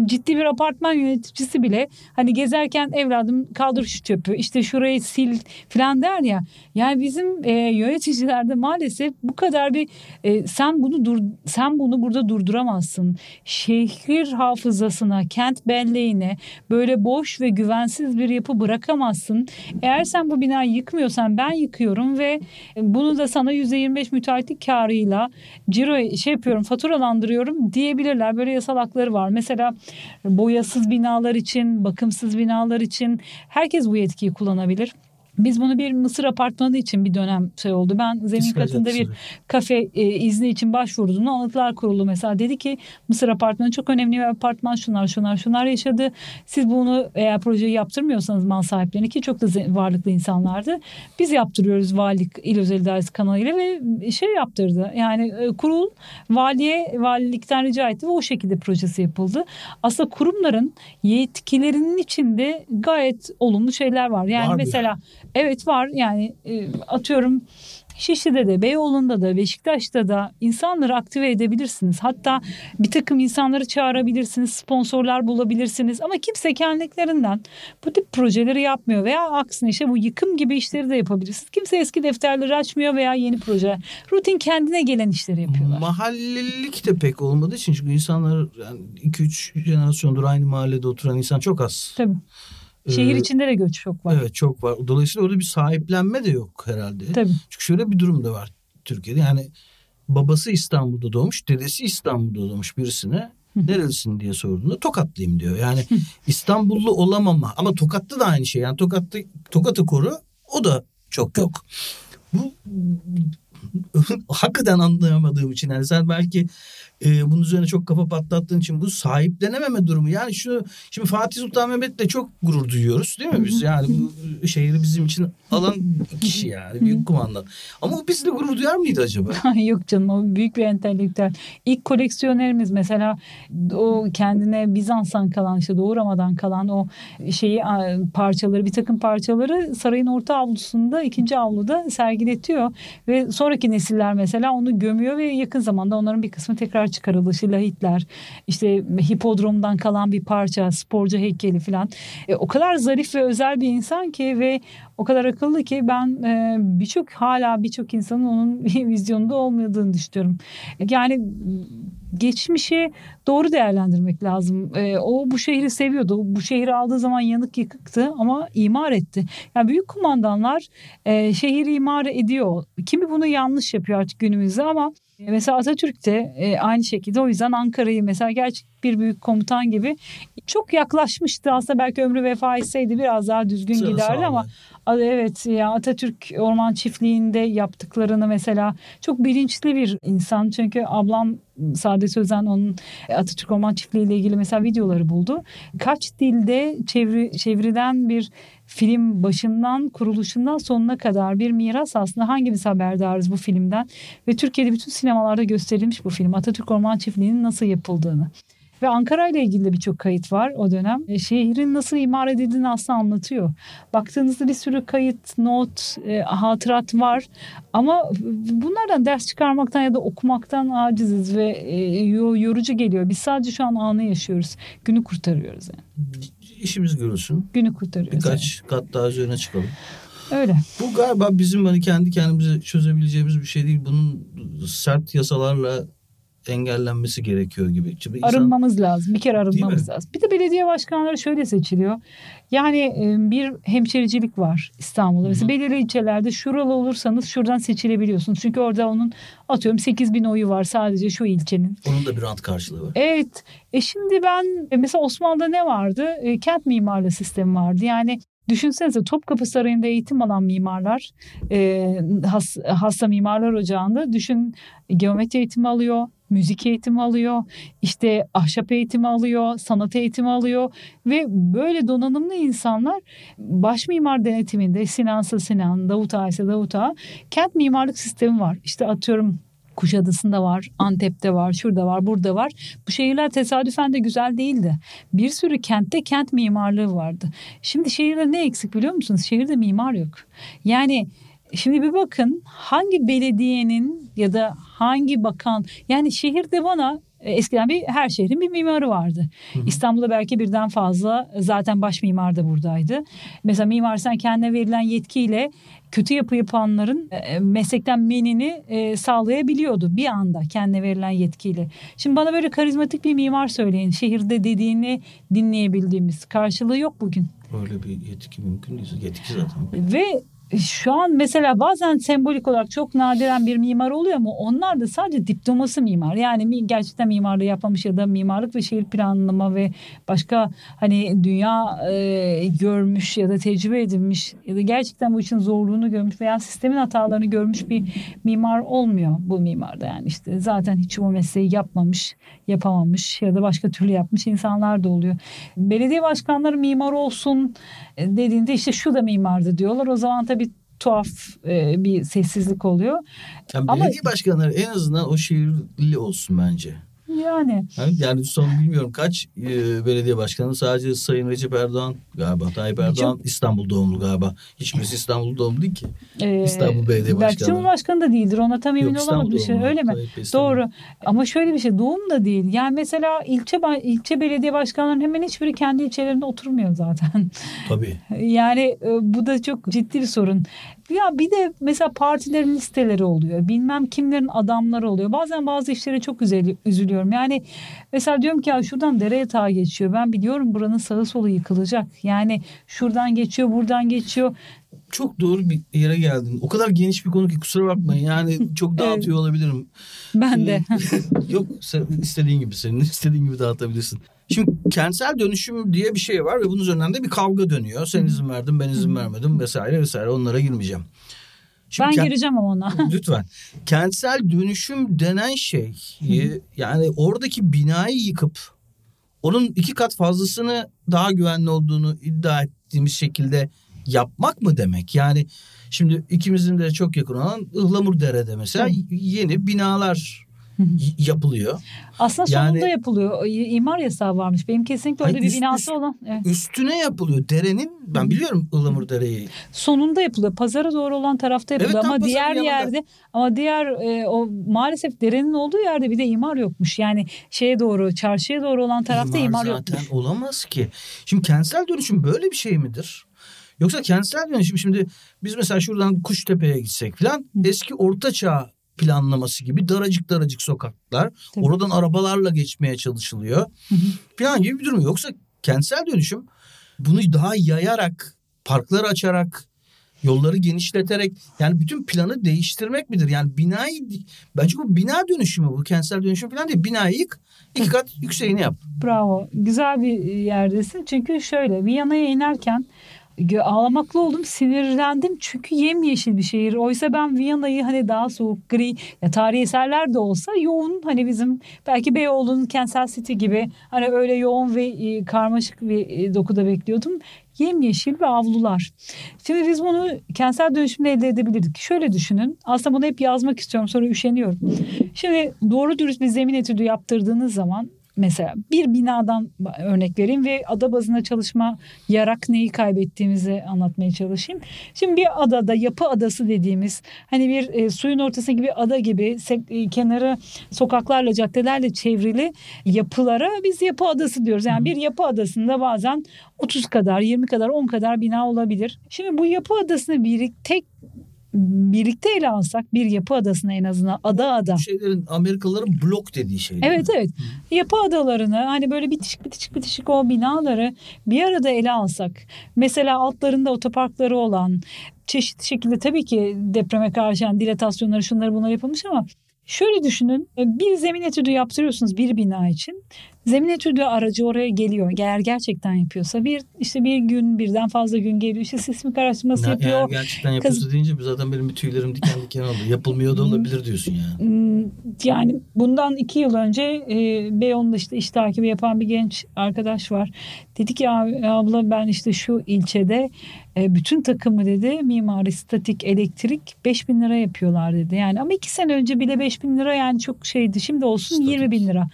ciddi bir apartman yöneticisi bile hani gezerken evladım kaldır şu çöpü işte şurayı sil falan der ya. Yani bizim e, yöneticilerde maalesef bu kadar bir e, sen bunu dur sen bunu burada durduramazsın. Şehir hafızasına, kent belleğine böyle boş ve güvensiz bir yapı bırakamazsın. Eğer sen bu binayı yıkmıyorsan ben yıkıyorum ve bunu da sana %25 müteahhitlik karıyla ciro şey yapıyorum faturalandırıyorum diyebilirler. Böyle yasal hakları var. Mesela boyasız binalar için, bakımsız binalar için herkes bu yetkiyi kullanabilir. Biz bunu bir Mısır apartmanı için bir dönem şey oldu. Ben zemin İstiklal katında bir kafe e, izni için başvurduğunda anıtlar kurulu mesela dedi ki Mısır apartmanı çok önemli bir apartman şunlar şunlar şunlar yaşadı. Siz bunu eğer projeyi yaptırmıyorsanız mal sahiplerini ki çok da varlıklı insanlardı. Biz yaptırıyoruz valilik il özel idaresi kanalıyla ve şey yaptırdı. Yani e, kurul valiye valilikten rica etti ve o şekilde projesi yapıldı. Aslında kurumların yetkilerinin içinde gayet olumlu şeyler var. Yani Var mesela evet var yani e, atıyorum Şişli'de de, Beyoğlu'nda da, Beşiktaş'ta da insanları aktive edebilirsiniz. Hatta bir takım insanları çağırabilirsiniz, sponsorlar bulabilirsiniz. Ama kimse kendiliklerinden bu tip projeleri yapmıyor veya aksine işte bu yıkım gibi işleri de yapabilirsiniz. Kimse eski defterleri açmıyor veya yeni proje. Rutin kendine gelen işleri yapıyorlar. Mahallelik de pek olmadığı için çünkü insanlar yani 2-3 jenerasyondur aynı mahallede oturan insan çok az. Tabii. Şehir Ee, içinde de göç çok var. Evet çok var. Dolayısıyla orada bir sahiplenme de yok herhalde. Tabii. Çünkü şöyle bir durum da var Türkiye'de. Yani babası İstanbul'da doğmuş, dedesi İstanbul'da doğmuş birisine nerelisin diye sorduğunda Tokatlıyım diyor. Yani İstanbullu olamama ama Tokat'ta da aynı şey. Yani Tokat'ta Tokat'ı koru o da çok yok. Bu hakikaten anlayamadığım için yani sen belki e, bunun üzerine çok kafa patlattığın için bu sahiplenememe durumu. Yani şu şimdi Fatih Sultan Mehmet'le çok gurur duyuyoruz değil mi biz? Yani bu şehri bizim için alan kişi yani büyük kumandan. Ama o bizle gurur duyar mıydı acaba? Yok canım o büyük bir entelektüel. İlk koleksiyonerimiz mesela o kendine Bizans'tan kalan işte Doğu Rama'dan kalan o şeyi parçaları bir takım parçaları sarayın orta avlusunda ikinci avluda sergiletiyor. Ve sonraki nesiller mesela onu gömüyor ve yakın zamanda onların bir kısmı tekrar çıkarılışı lahitler işte hipodromdan kalan bir parça sporcu heykeli falan e, o kadar zarif ve özel bir insan ki ve o kadar akıllı ki ben e, birçok hala birçok insanın onun vizyonunda olmadığını düşünüyorum. Yani geçmişi doğru değerlendirmek lazım. E, o bu şehri seviyordu. Bu şehri aldığı zaman yanık yıkıktı ama imar etti. Yani büyük kumandanlar e, şehri imar ediyor. Kimi bunu yanlış yapıyor artık günümüzde ama mesela Atatürk de e, aynı şekilde o yüzden Ankara'yı mesela gerçek bir büyük komutan gibi çok yaklaşmıştı. Aslında belki ömrü vefa etseydi biraz daha düzgün Sıra giderdi ama Evet ya Atatürk Orman Çiftliği'nde yaptıklarını mesela çok bilinçli bir insan. Çünkü ablam Saadet Özen onun Atatürk Orman Çiftliği ile ilgili mesela videoları buldu. Kaç dilde çevri, çevrilen bir film başından kuruluşundan sonuna kadar bir miras aslında hangimiz haberdarız bu filmden ve Türkiye'de bütün sinemalarda gösterilmiş bu film Atatürk Orman Çiftliği'nin nasıl yapıldığını. Ve Ankara ile ilgili de birçok kayıt var o dönem. E, şehrin nasıl imar edildiğini aslında anlatıyor. Baktığınızda bir sürü kayıt, not, e, hatırat var. Ama bunlardan ders çıkarmaktan ya da okumaktan aciziz ve e, yorucu geliyor. Biz sadece şu an anı yaşıyoruz. Günü kurtarıyoruz yani. İşimiz görülsün. Günü kurtarıyoruz. Birkaç kat daha üzerine çıkalım. yani. Öyle. Bu galiba bizim hani kendi kendimize çözebileceğimiz bir şey değil. Bunun sert yasalarla engellenmesi gerekiyor gibi. Şimdi insan- Arınmamız lazım. Bir kere arınmamız lazım. Bir de belediye başkanları şöyle seçiliyor. Yani e, bir hemşericilik var İstanbul'da. Mesela belirli ilçelerde şuralı olursanız şuradan seçilebiliyorsunuz. Çünkü orada onun atıyorum 8 bin oyu var sadece şu ilçenin. Onun da bir rant karşılığı var. Evet. E şimdi ben e, mesela Osmanlı'da ne vardı? E, kent mimarlığı sistemi vardı. Yani Düşünsenize Topkapı Sarayı'nda eğitim alan mimarlar, e, has, hasta mimarlar ocağında düşün geometri eğitimi alıyor, müzik eğitimi alıyor, işte ahşap eğitimi alıyor, sanat eğitimi alıyor ve böyle donanımlı insanlar baş mimar denetiminde Sinan'sa Sinan, Davut Ağa ise Davut Ağa kent mimarlık sistemi var. İşte atıyorum Kuşadası'nda var, Antep'te var, şurada var, burada var. Bu şehirler tesadüfen de güzel değildi. Bir sürü kentte kent mimarlığı vardı. Şimdi şehirde ne eksik biliyor musunuz? Şehirde mimar yok. Yani Şimdi bir bakın hangi belediyenin ya da hangi bakan yani şehirde bana e, eskiden bir her şehrin bir mimarı vardı. Hı hı. İstanbul'da belki birden fazla zaten baş mimar da buradaydı. Mesela mimar sen kendine verilen yetkiyle kötü yapı yapanların e, meslekten menini e, sağlayabiliyordu bir anda kendine verilen yetkiyle. Şimdi bana böyle karizmatik bir mimar söyleyin. Şehirde dediğini dinleyebildiğimiz karşılığı yok bugün. Böyle bir yetki mümkün değil. Yetki zaten. Ve şu an mesela bazen sembolik olarak çok nadiren bir mimar oluyor ama onlar da sadece diploması mimar. Yani gerçekten mimarlığı yapmamış ya da mimarlık ve şehir planlama ve başka hani dünya e, görmüş ya da tecrübe edinmiş ya da gerçekten bu işin zorluğunu görmüş veya sistemin hatalarını görmüş bir mimar olmuyor bu mimarda. Yani işte zaten hiç o mesleği yapmamış, yapamamış ya da başka türlü yapmış insanlar da oluyor. Belediye başkanları mimar olsun dediğinde işte şu da mimardı diyorlar. O zaman tabii tuhaf e, bir sessizlik oluyor. Yani Ama- belediye başkanları en azından o şehirli olsun bence. Yani. Yani son bilmiyorum kaç e, belediye başkanı sadece Sayın Recep Erdoğan galiba Tayyip Erdoğan Çok... İstanbul doğumlu galiba. Hiçbirisi İstanbul doğumlu değil ki. Ee, İstanbul Belediye Başkanı. Belki Cumhurbaşkanı da değildir. Ona tam emin Yok, olamadım. Şey. Öyle mi? Doğru. Ama şöyle bir şey doğum da değil. Yani mesela ilçe ilçe belediye başkanlarının hemen hiçbiri kendi ilçelerinde oturmuyor zaten. Tabii. Yani e, bu da çok ciddi bir sorun. Ya bir de mesela partilerin listeleri oluyor. Bilmem kimlerin adamları oluyor. Bazen bazı işlere çok üzülüyorum. Yani mesela diyorum ki ya şuradan dere yatağı geçiyor. Ben biliyorum buranın sağı solu yıkılacak. Yani şuradan geçiyor, buradan geçiyor çok doğru bir yere geldin. O kadar geniş bir konu ki kusura bakmayın. Yani çok dağıtıyor olabilirim. Ben de. Yok sen istediğin gibi senin istediğin gibi dağıtabilirsin. Şimdi kentsel dönüşüm diye bir şey var ve bunun üzerinden de bir kavga dönüyor. Sen izin verdin ben izin vermedim vesaire vesaire onlara girmeyeceğim. Şimdi ben kent, gireceğim ama ona. lütfen. Kentsel dönüşüm denen şey yani oradaki binayı yıkıp onun iki kat fazlasını daha güvenli olduğunu iddia ettiğimiz şekilde yapmak mı demek? Yani şimdi ikimizin de çok yakın olan Ihlamur Dere'de mesela yeni binalar yapılıyor. Aslında yani, sonunda yapılıyor. İmar yasağı varmış. Benim kesinlikle öyle bir binası üst, olan. Evet. Üstüne yapılıyor. Derenin ben biliyorum Ilamur Dere'yi. Sonunda yapılıyor. Pazara doğru olan tarafta yapılıyor evet, ama diğer yanında. yerde ama diğer e, o maalesef derenin olduğu yerde bir de imar yokmuş. Yani şeye doğru, çarşıya doğru olan tarafta imar, imar zaten yokmuş. olamaz ki. Şimdi kentsel dönüşüm böyle bir şey midir? Yoksa kentsel dönüşüm şimdi biz mesela şuradan Kuştepe'ye gitsek falan eski ortaçağ planlaması gibi daracık daracık sokaklar. Tabii. Oradan arabalarla geçmeye çalışılıyor. Hı Falan gibi bir durum. Yoksa kentsel dönüşüm bunu daha yayarak, parklar açarak, yolları genişleterek yani bütün planı değiştirmek midir? Yani binayı bence bu bina dönüşümü bu kentsel dönüşüm falan değil. Binayı yık iki kat yükseğini yap. Bravo. Güzel bir yerdesin. Çünkü şöyle Viyana'ya inerken ağlamaklı oldum sinirlendim çünkü yemyeşil bir şehir. Oysa ben Viyana'yı hani daha soğuk gri ya tarihi eserler de olsa yoğun hani bizim belki Beyoğlu'nun kentsel city gibi hani öyle yoğun ve e, karmaşık bir e, dokuda bekliyordum. Yemyeşil ve avlular. Şimdi biz bunu kentsel dönüşümle elde edebilirdik. Şöyle düşünün. Aslında bunu hep yazmak istiyorum sonra üşeniyorum. Şimdi doğru dürüst bir zemin etüdü yaptırdığınız zaman mesela bir binadan örnek vereyim ve ada bazında çalışma yarak neyi kaybettiğimizi anlatmaya çalışayım. Şimdi bir adada yapı adası dediğimiz hani bir e, suyun ortasındaki bir ada gibi e, kenarı sokaklarla caddelerle çevrili yapılara biz yapı adası diyoruz. Yani bir yapı adasında bazen 30 kadar 20 kadar 10 kadar bina olabilir. Şimdi bu yapı adasını bir tek birlikte ele alsak bir yapı adasına en azından ada ada. Şeylerin Amerikalıların blok dediği şey. Evet evet. Hı. Yapı adalarını hani böyle bitişik bitişik bitişik o binaları bir arada ele alsak. Mesela altlarında otoparkları olan çeşitli şekilde tabii ki depreme karşı yani dilatasyonları şunları bunlar yapılmış ama Şöyle düşünün bir zemin etüdü yaptırıyorsunuz bir bina için. Zemin etüdü aracı oraya geliyor. Eğer gerçekten yapıyorsa bir işte bir gün birden fazla gün geliyor. İşte sismik araştırması ya, yapıyor. Eğer gerçekten yapıyorsa Kız... deyince zaten benim tüylerim diken diken oldu. Yapılmıyor da olabilir diyorsun yani. Hmm, yani bundan iki yıl önce e, Beyoğlu'nda işte iş takibi yapan bir genç arkadaş var. Dedi ki abla ben işte şu ilçede e, bütün takımı dedi mimari, statik, elektrik 5 bin lira yapıyorlar dedi. Yani ama iki sene önce bile 5 bin lira yani çok şeydi. Şimdi olsun statik. 20 bin lira.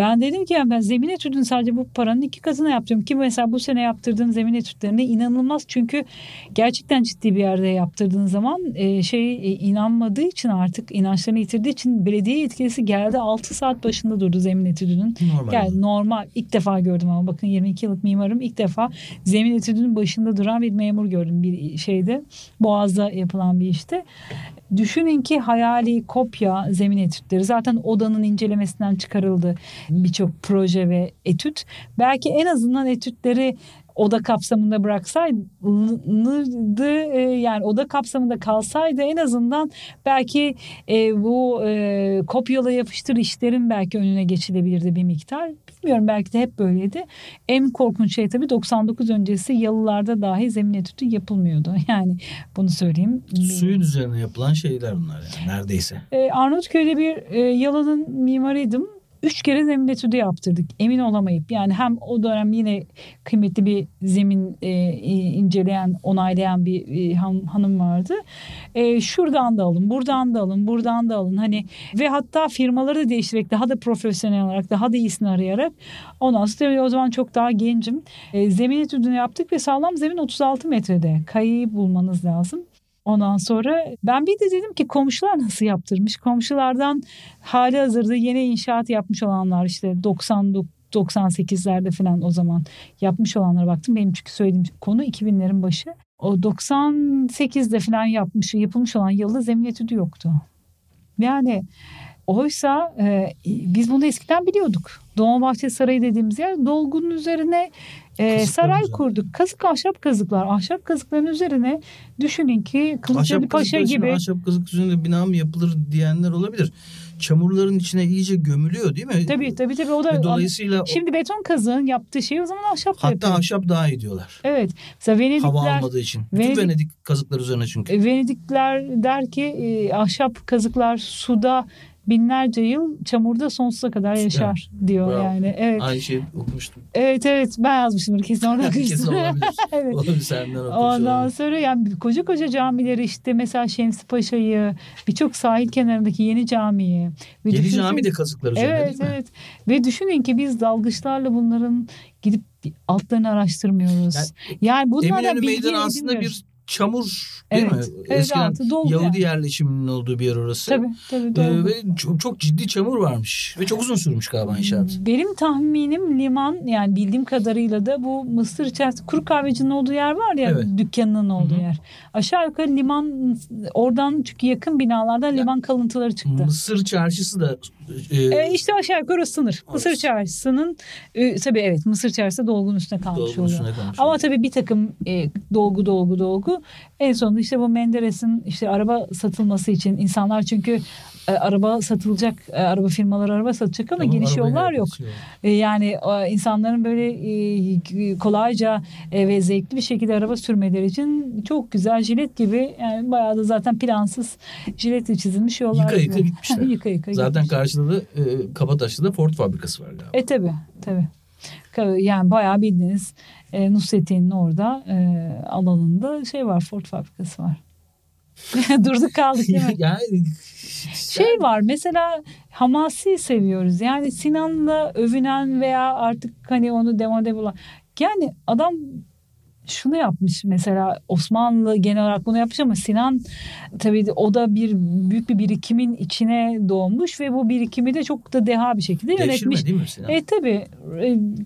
Ben dedim ki yani ben zemin etüdünü sadece bu paranın iki katına yaptım. Ki mesela bu sene yaptırdığın zemin etütlerinde inanılmaz. Çünkü gerçekten ciddi bir yerde yaptırdığın zaman e, şey e, inanmadığı için artık inançlarını yitirdiği için belediye yetkilisi geldi 6 saat başında durdu zemin etüdünün. Normal. Yani normal. ilk defa gördüm ama bakın 22 yıllık mimarım ilk defa zemin etüdünün başında duran bir memur gördüm bir şeyde. Boğaz'da yapılan bir işte. Düşünün ki hayali kopya zemin etütleri zaten odanın incelemesinden çıkarıldı birçok proje ve etüt. Belki en azından etütleri oda kapsamında bıraksaydı e, yani oda kapsamında kalsaydı en azından belki e, bu e, kopyala yapıştır işlerin belki önüne geçilebilirdi bir miktar. Bilmiyorum belki de hep böyleydi. En korkunç şey tabii 99 öncesi yalılarda dahi zemin etütü yapılmıyordu. Yani bunu söyleyeyim. Suyun üzerine yapılan şeyler bunlar yani neredeyse. E, Arnavutköy'de bir e, yalının mimarıydım üç kere zemin etüdü yaptırdık emin olamayıp. Yani hem o dönem yine kıymetli bir zemin e, inceleyen onaylayan bir e, han, hanım vardı. E, şuradan da alın buradan da alın buradan da alın. Hani ve hatta firmaları da değiştirerek daha da profesyonel olarak daha da iyisini arayarak. Ondan sonra o zaman çok daha gencim. E, zemin etüdünü yaptık ve sağlam zemin 36 metrede. Kayayı bulmanız lazım Ondan sonra ben bir de dedim ki komşular nasıl yaptırmış? Komşulardan hali hazırda yeni inşaat yapmış olanlar işte 90 98'lerde falan o zaman yapmış olanlara baktım. Benim çünkü söylediğim konu 2000'lerin başı. O 98'de falan yapmış, yapılmış olan yılda zemin yoktu. Yani oysa e, biz bunu eskiden biliyorduk. Dolmabahçe Sarayı dediğimiz yer dolgunun üzerine e, saray kurduk. Kazık ahşap kazıklar. Ahşap kazıkların üzerine düşünün ki Kılıçdaroğlu Paşa gibi. Ahşap kazık üzerinde bina mı yapılır diyenler olabilir. Çamurların içine iyice gömülüyor değil mi? Tabii tabii tabii. O da Ve dolayısıyla şimdi beton kazığın yaptığı şey o zaman ahşap hatta yapıyor. ahşap daha iyi diyorlar. Evet. Mesela Venedikler Hava almadığı için. Venedik, Bütün Venedik kazıklar üzerine çünkü. E, Venedikler der ki e, ahşap kazıklar suda binlerce yıl çamurda sonsuza kadar yaşar evet. diyor Bravo. yani. Evet. Aynı şeyi okumuştum. Evet evet ben yazmışımdır kesin orada kesin olabilir. evet. Olabilir senden okumuş Ondan olabilir. sonra yani koca koca camileri işte mesela Şemsi Paşa'yı birçok sahil kenarındaki yeni camiyi. Ve Yeni düşünsün- cami de kazıklar üzerine Evet değil mi? evet ve düşünün ki biz dalgıçlarla bunların gidip altlarını araştırmıyoruz. Yani Yani, bunlardan bilgi Meydanı aslında edinmiyoruz. bir çamur değil Evet, mi? evet, Eskiden altı dolgu Yahudi yani. yerleşiminin olduğu bir yer orası. Tabii tabii Ee, doğru. ve çok, çok ciddi çamur varmış. Ve çok uzun sürmüş galiba inşaat. Benim tahminim liman yani bildiğim kadarıyla da bu Mısır içerisinde kuru kahvecinin olduğu yer var ya Evet. dükkanının olduğu Hı hı. yer. Aşağı yukarı liman oradan çünkü yakın binalardan liman kalıntıları çıktı. Mısır çarşısı da e, E, işte aşağı yukarı o sınır. Orası. Mısır çarşısının e, tabii evet Mısır çarşısı dolgunun üstüne kalmış dolgunun oluyor. üstüne kalmış. Ama tabii bir takım e, dolgu dolgu dolgu en sonunda işte bu Menderes'in işte araba satılması için insanlar çünkü e, araba satılacak e, araba firmaları araba satacak ama Tamam, geniş yollar yok. yok. E, yani e, insanların böyle e, kolayca e, ve zevkli bir şekilde araba sürmeleri için çok güzel jilet gibi yani bayağı da zaten plansız jiletle çizilmiş yollar. Yıka yıka gibi. gitmişler. yıka yıka Zaten gitmişler. karşıda da e, Kabataş'ta da Ford fabrikası var galiba. E tabi tabi. Yani bayağı bildiğiniz e, Nusrettin'in orada e, alanında şey var Ford fabrikası var. Durduk kaldık değil mi? yani Şey var mesela Hamasi seviyoruz. Yani Sinan'la övünen veya artık hani onu demode bulan. Yani adam şunu yapmış mesela Osmanlı genel olarak bunu yapmış ama Sinan tabii o da bir büyük bir birikimin içine doğmuş ve bu birikimi de çok da deha bir şekilde devşirme yönetmiş. değil mi Sinan? E tabi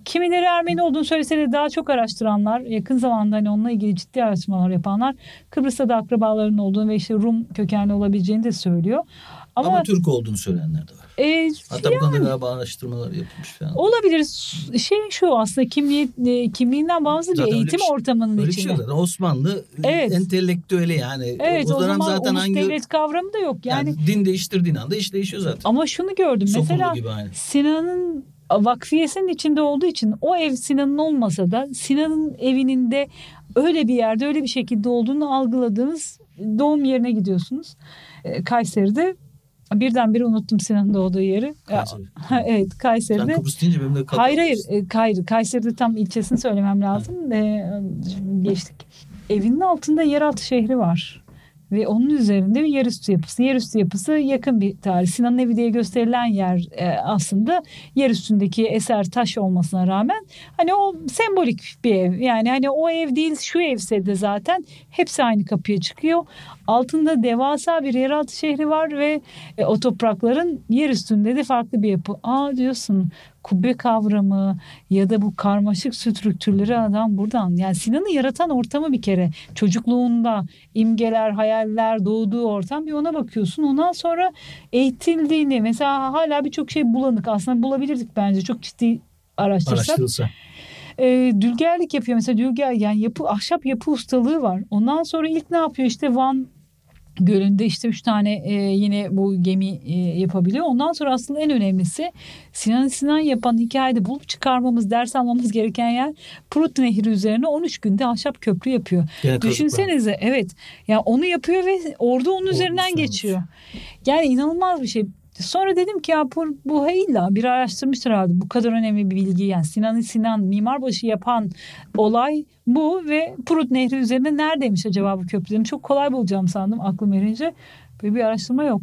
kimileri Ermeni olduğunu söylese de daha çok araştıranlar yakın zamanda hani onunla ilgili ciddi araştırmalar yapanlar Kıbrıs'ta da akrabalarının olduğunu ve işte Rum kökenli olabileceğini de söylüyor. Ama, Ama, Türk olduğunu söyleyenler de var. E, Hatta bu konuda galiba araştırmalar yapılmış falan. olabilir şey şu aslında kimliği, e, kimliğinden bir Zaten öyle eğitim bir şey- ortamının Öyle bir şey içinde. yok zaten. Osmanlı Evet. entelektüeli yani. Evet o, o dönem zaman zaten hangi devlet kavramı da yok. Yani, yani, din değiştirdiğin anda iş değişiyor zaten. ama şunu gördüm Sokullu mesela. Sinan'ın vakfiyesinin içinde olduğu için o ev Sinan'ın olmasa da Sinan'ın evinin de öyle bir yerde öyle bir şekilde olduğunu algıladığınız doğum yerine gidiyorsunuz. Ee, Kayseri'de birdenbire unuttum Sinan'ın doğduğu yeri. Kayseri. Evet Sen Kayseri'de. Kıbrıs deyince benim de kalk- Hayır hayır, e, hayır. Kayseri'de tam ilçesini söylemem lazım. E, geçtik. Evinin altında yeraltı şehri var. Ve onun üzerinde bir yerüstü yapısı. Yerüstü yapısı yakın bir tarih. Sinan Evi diye gösterilen yer e, aslında yer üstündeki eser taş olmasına rağmen hani o sembolik bir ev. Yani hani o ev değil şu evse de zaten hepsi aynı kapıya çıkıyor. Altında devasa bir yeraltı şehri var ve e, o toprakların yer üstünde de farklı bir yapı. Aa diyorsun kubbe kavramı ya da bu karmaşık strüktürleri adam buradan. Yani Sinan'ı yaratan ortamı bir kere çocukluğunda imgeler, hayaller doğduğu ortam bir ona bakıyorsun. Ondan sonra eğitildiğini mesela hala birçok şey bulanık aslında bulabilirdik bence çok ciddi araştırsak. araştırılsa. E, dülgerlik yapıyor mesela dülger yani yapı ahşap yapı ustalığı var. Ondan sonra ilk ne yapıyor işte Van Gölü'nde işte üç tane e, yine bu gemi e, yapabiliyor. Ondan sonra aslında en önemlisi Sinan Sinan yapan hikayede bulup çıkarmamız, ders almamız gereken yer Prut Nehri üzerine 13 günde ahşap köprü yapıyor. Gene kazıklar. Düşünsenize evet. Ya onu yapıyor ve ordu onun üzerinden üstüne geçiyor. Yani inanılmaz bir şey. Sonra dedim ki ya bu, bu illa bir araştırmıştır herhalde bu kadar önemli bir bilgi. Yani Sinan Sinan mimarbaşı yapan olay bu ve Prut Nehri üzerinde neredeymiş acaba bu köprü dedim. Çok kolay bulacağım sandım aklım erince. Böyle bir araştırma yok.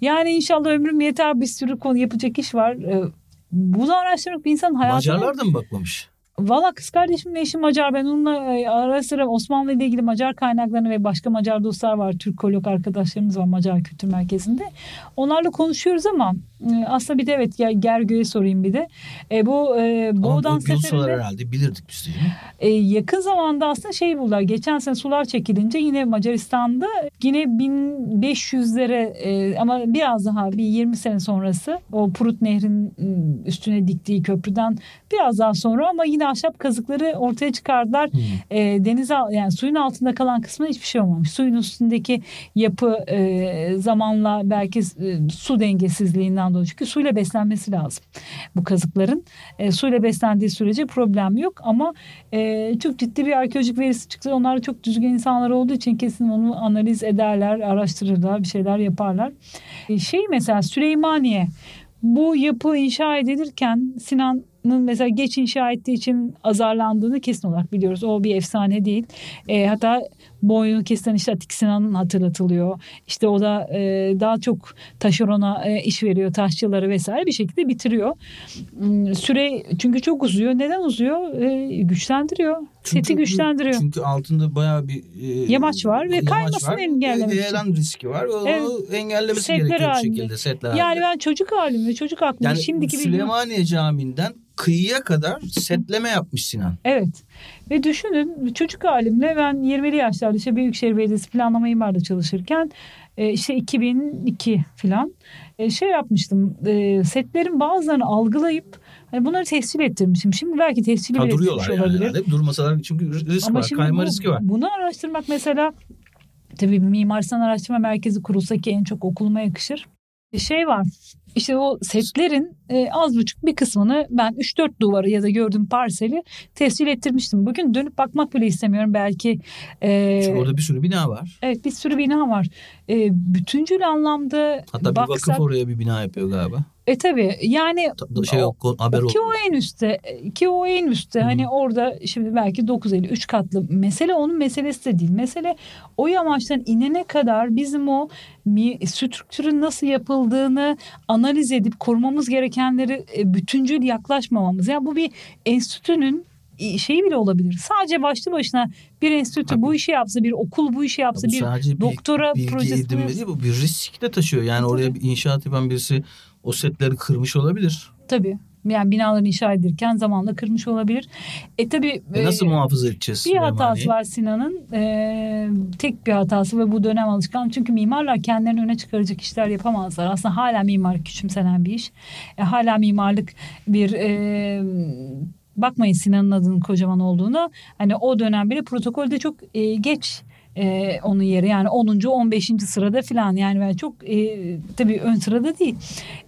Yani inşallah ömrüm yeter bir sürü konu yapacak iş var. Ee, bunu araştırmak bir insanın hayatına... Macarlar da mı bakmamış? Valla kız kardeşimle eşim Macar. Ben onunla e, ara sıra Osmanlı ile ilgili Macar kaynaklarını ve başka Macar dostlar var. Türk kolok arkadaşlarımız var Macar Kültür Merkezi'nde. Onlarla konuşuyoruz ama aslında bir de evet Gergő'ye sorayım bir de. E, bu e, Boğdan seferinde... herhalde bilirdik biz de. E, yakın zamanda aslında şey buldular. Geçen sene sular çekilince yine Macaristan'da yine 1500'lere e, ama biraz daha bir 20 sene sonrası o Prut Nehri'nin üstüne diktiği köprüden biraz daha sonra ama yine ahşap kazıkları ortaya çıkardılar. Hmm. E, denize yani suyun altında kalan kısmına hiçbir şey olmamış. Suyun üstündeki yapı e, zamanla belki e, su dengesizliğinden dolayı çünkü suyla beslenmesi lazım bu kazıkların. E, suyla beslendiği sürece problem yok ama e, çok ciddi bir arkeolojik verisi çıktı. Onlar çok düzgün insanlar olduğu için kesin onu analiz ederler, araştırırlar, bir şeyler yaparlar. E, şey mesela Süleymaniye bu yapı inşa edilirken Sinan mesela geç inşa ettiği için azarlandığını kesin olarak biliyoruz. O bir efsane değil. E, hatta boynu kesilen işte Atik Sinan hatırlatılıyor. İşte o da e, daha çok taşerona e, iş veriyor taşçıları vesaire bir şekilde bitiriyor. Hmm, süre çünkü çok uzuyor. Neden uzuyor? E, güçlendiriyor. Çünkü, Seti güçlendiriyor. Çünkü altında bayağı bir e, yamaç var ve kaymasını engellemek için. Heyelan riski var. O, evet. engellemesi setler gerekiyor halinde. bir şekilde setler Yani halinde. ben çocuk halimde çocuk aklımda yani şimdiki Süleymaniye bir... Camii'nden kıyıya kadar setleme yapmış Sinan. Evet. Ve düşünün çocuk halimle ben 20'li yaşlarda işte Büyükşehir Belediyesi planlama imarda çalışırken e, işte 2002 falan e, şey yapmıştım. E, setlerin bazılarını algılayıp hani bunları tescil ettirmişim. Şimdi belki tescil bile ettirmiş yani olabilir. Yani. Durmasalar çünkü risk Ama var, kayma bu, riski var. Bunu araştırmak mesela tabii Mimar Sinan Araştırma Merkezi kurulsa ki en çok okuluma yakışır. Şey var işte o setlerin e, az buçuk bir kısmını ben 3-4 duvarı ya da gördüğüm parseli tescil ettirmiştim. Bugün dönüp bakmak bile istemiyorum belki. E, Çünkü orada bir sürü bina var. Evet bir sürü bina var. E, bütüncül anlamda Hatta baksak, bir vakıf oraya bir bina yapıyor galiba. E tabi yani şey yok, haber ki o en üstte ki o en üstte hani orada şimdi belki 950 3 katlı mesele onun meselesi de değil. Mesele o yamaçtan inene kadar bizim o strüktürün nasıl yapıldığını analiz edip korumamız gerekenleri e, bütüncül yaklaşmamamız. Yani bu bir enstitünün şeyi bile olabilir. Sadece başlı başına bir enstitü Tabii. bu işi yapsa, bir okul bu işi yapsa, bir doktora bilgi projesi. Bu bir risk de taşıyor. Yani Tabii. oraya bir inşaat yapan birisi o setleri kırmış olabilir. Tabii. Yani binaları inşa edilirken zamanla kırmış olabilir. E tabi e nasıl e, muhafaza edeceğiz? Bir hatası var Sinan'ın. E, tek bir hatası ve bu dönem alışkan. Çünkü mimarlar kendilerini öne çıkaracak işler yapamazlar. Aslında hala mimar küçümsenen bir iş. E, hala mimarlık bir e, bakmayın Sinan'ın adının kocaman olduğunu. Hani o dönem bile protokolde çok e, geç e, onun yeri yani 10. 15. sırada falan yani ben çok e, tabii ön sırada değil.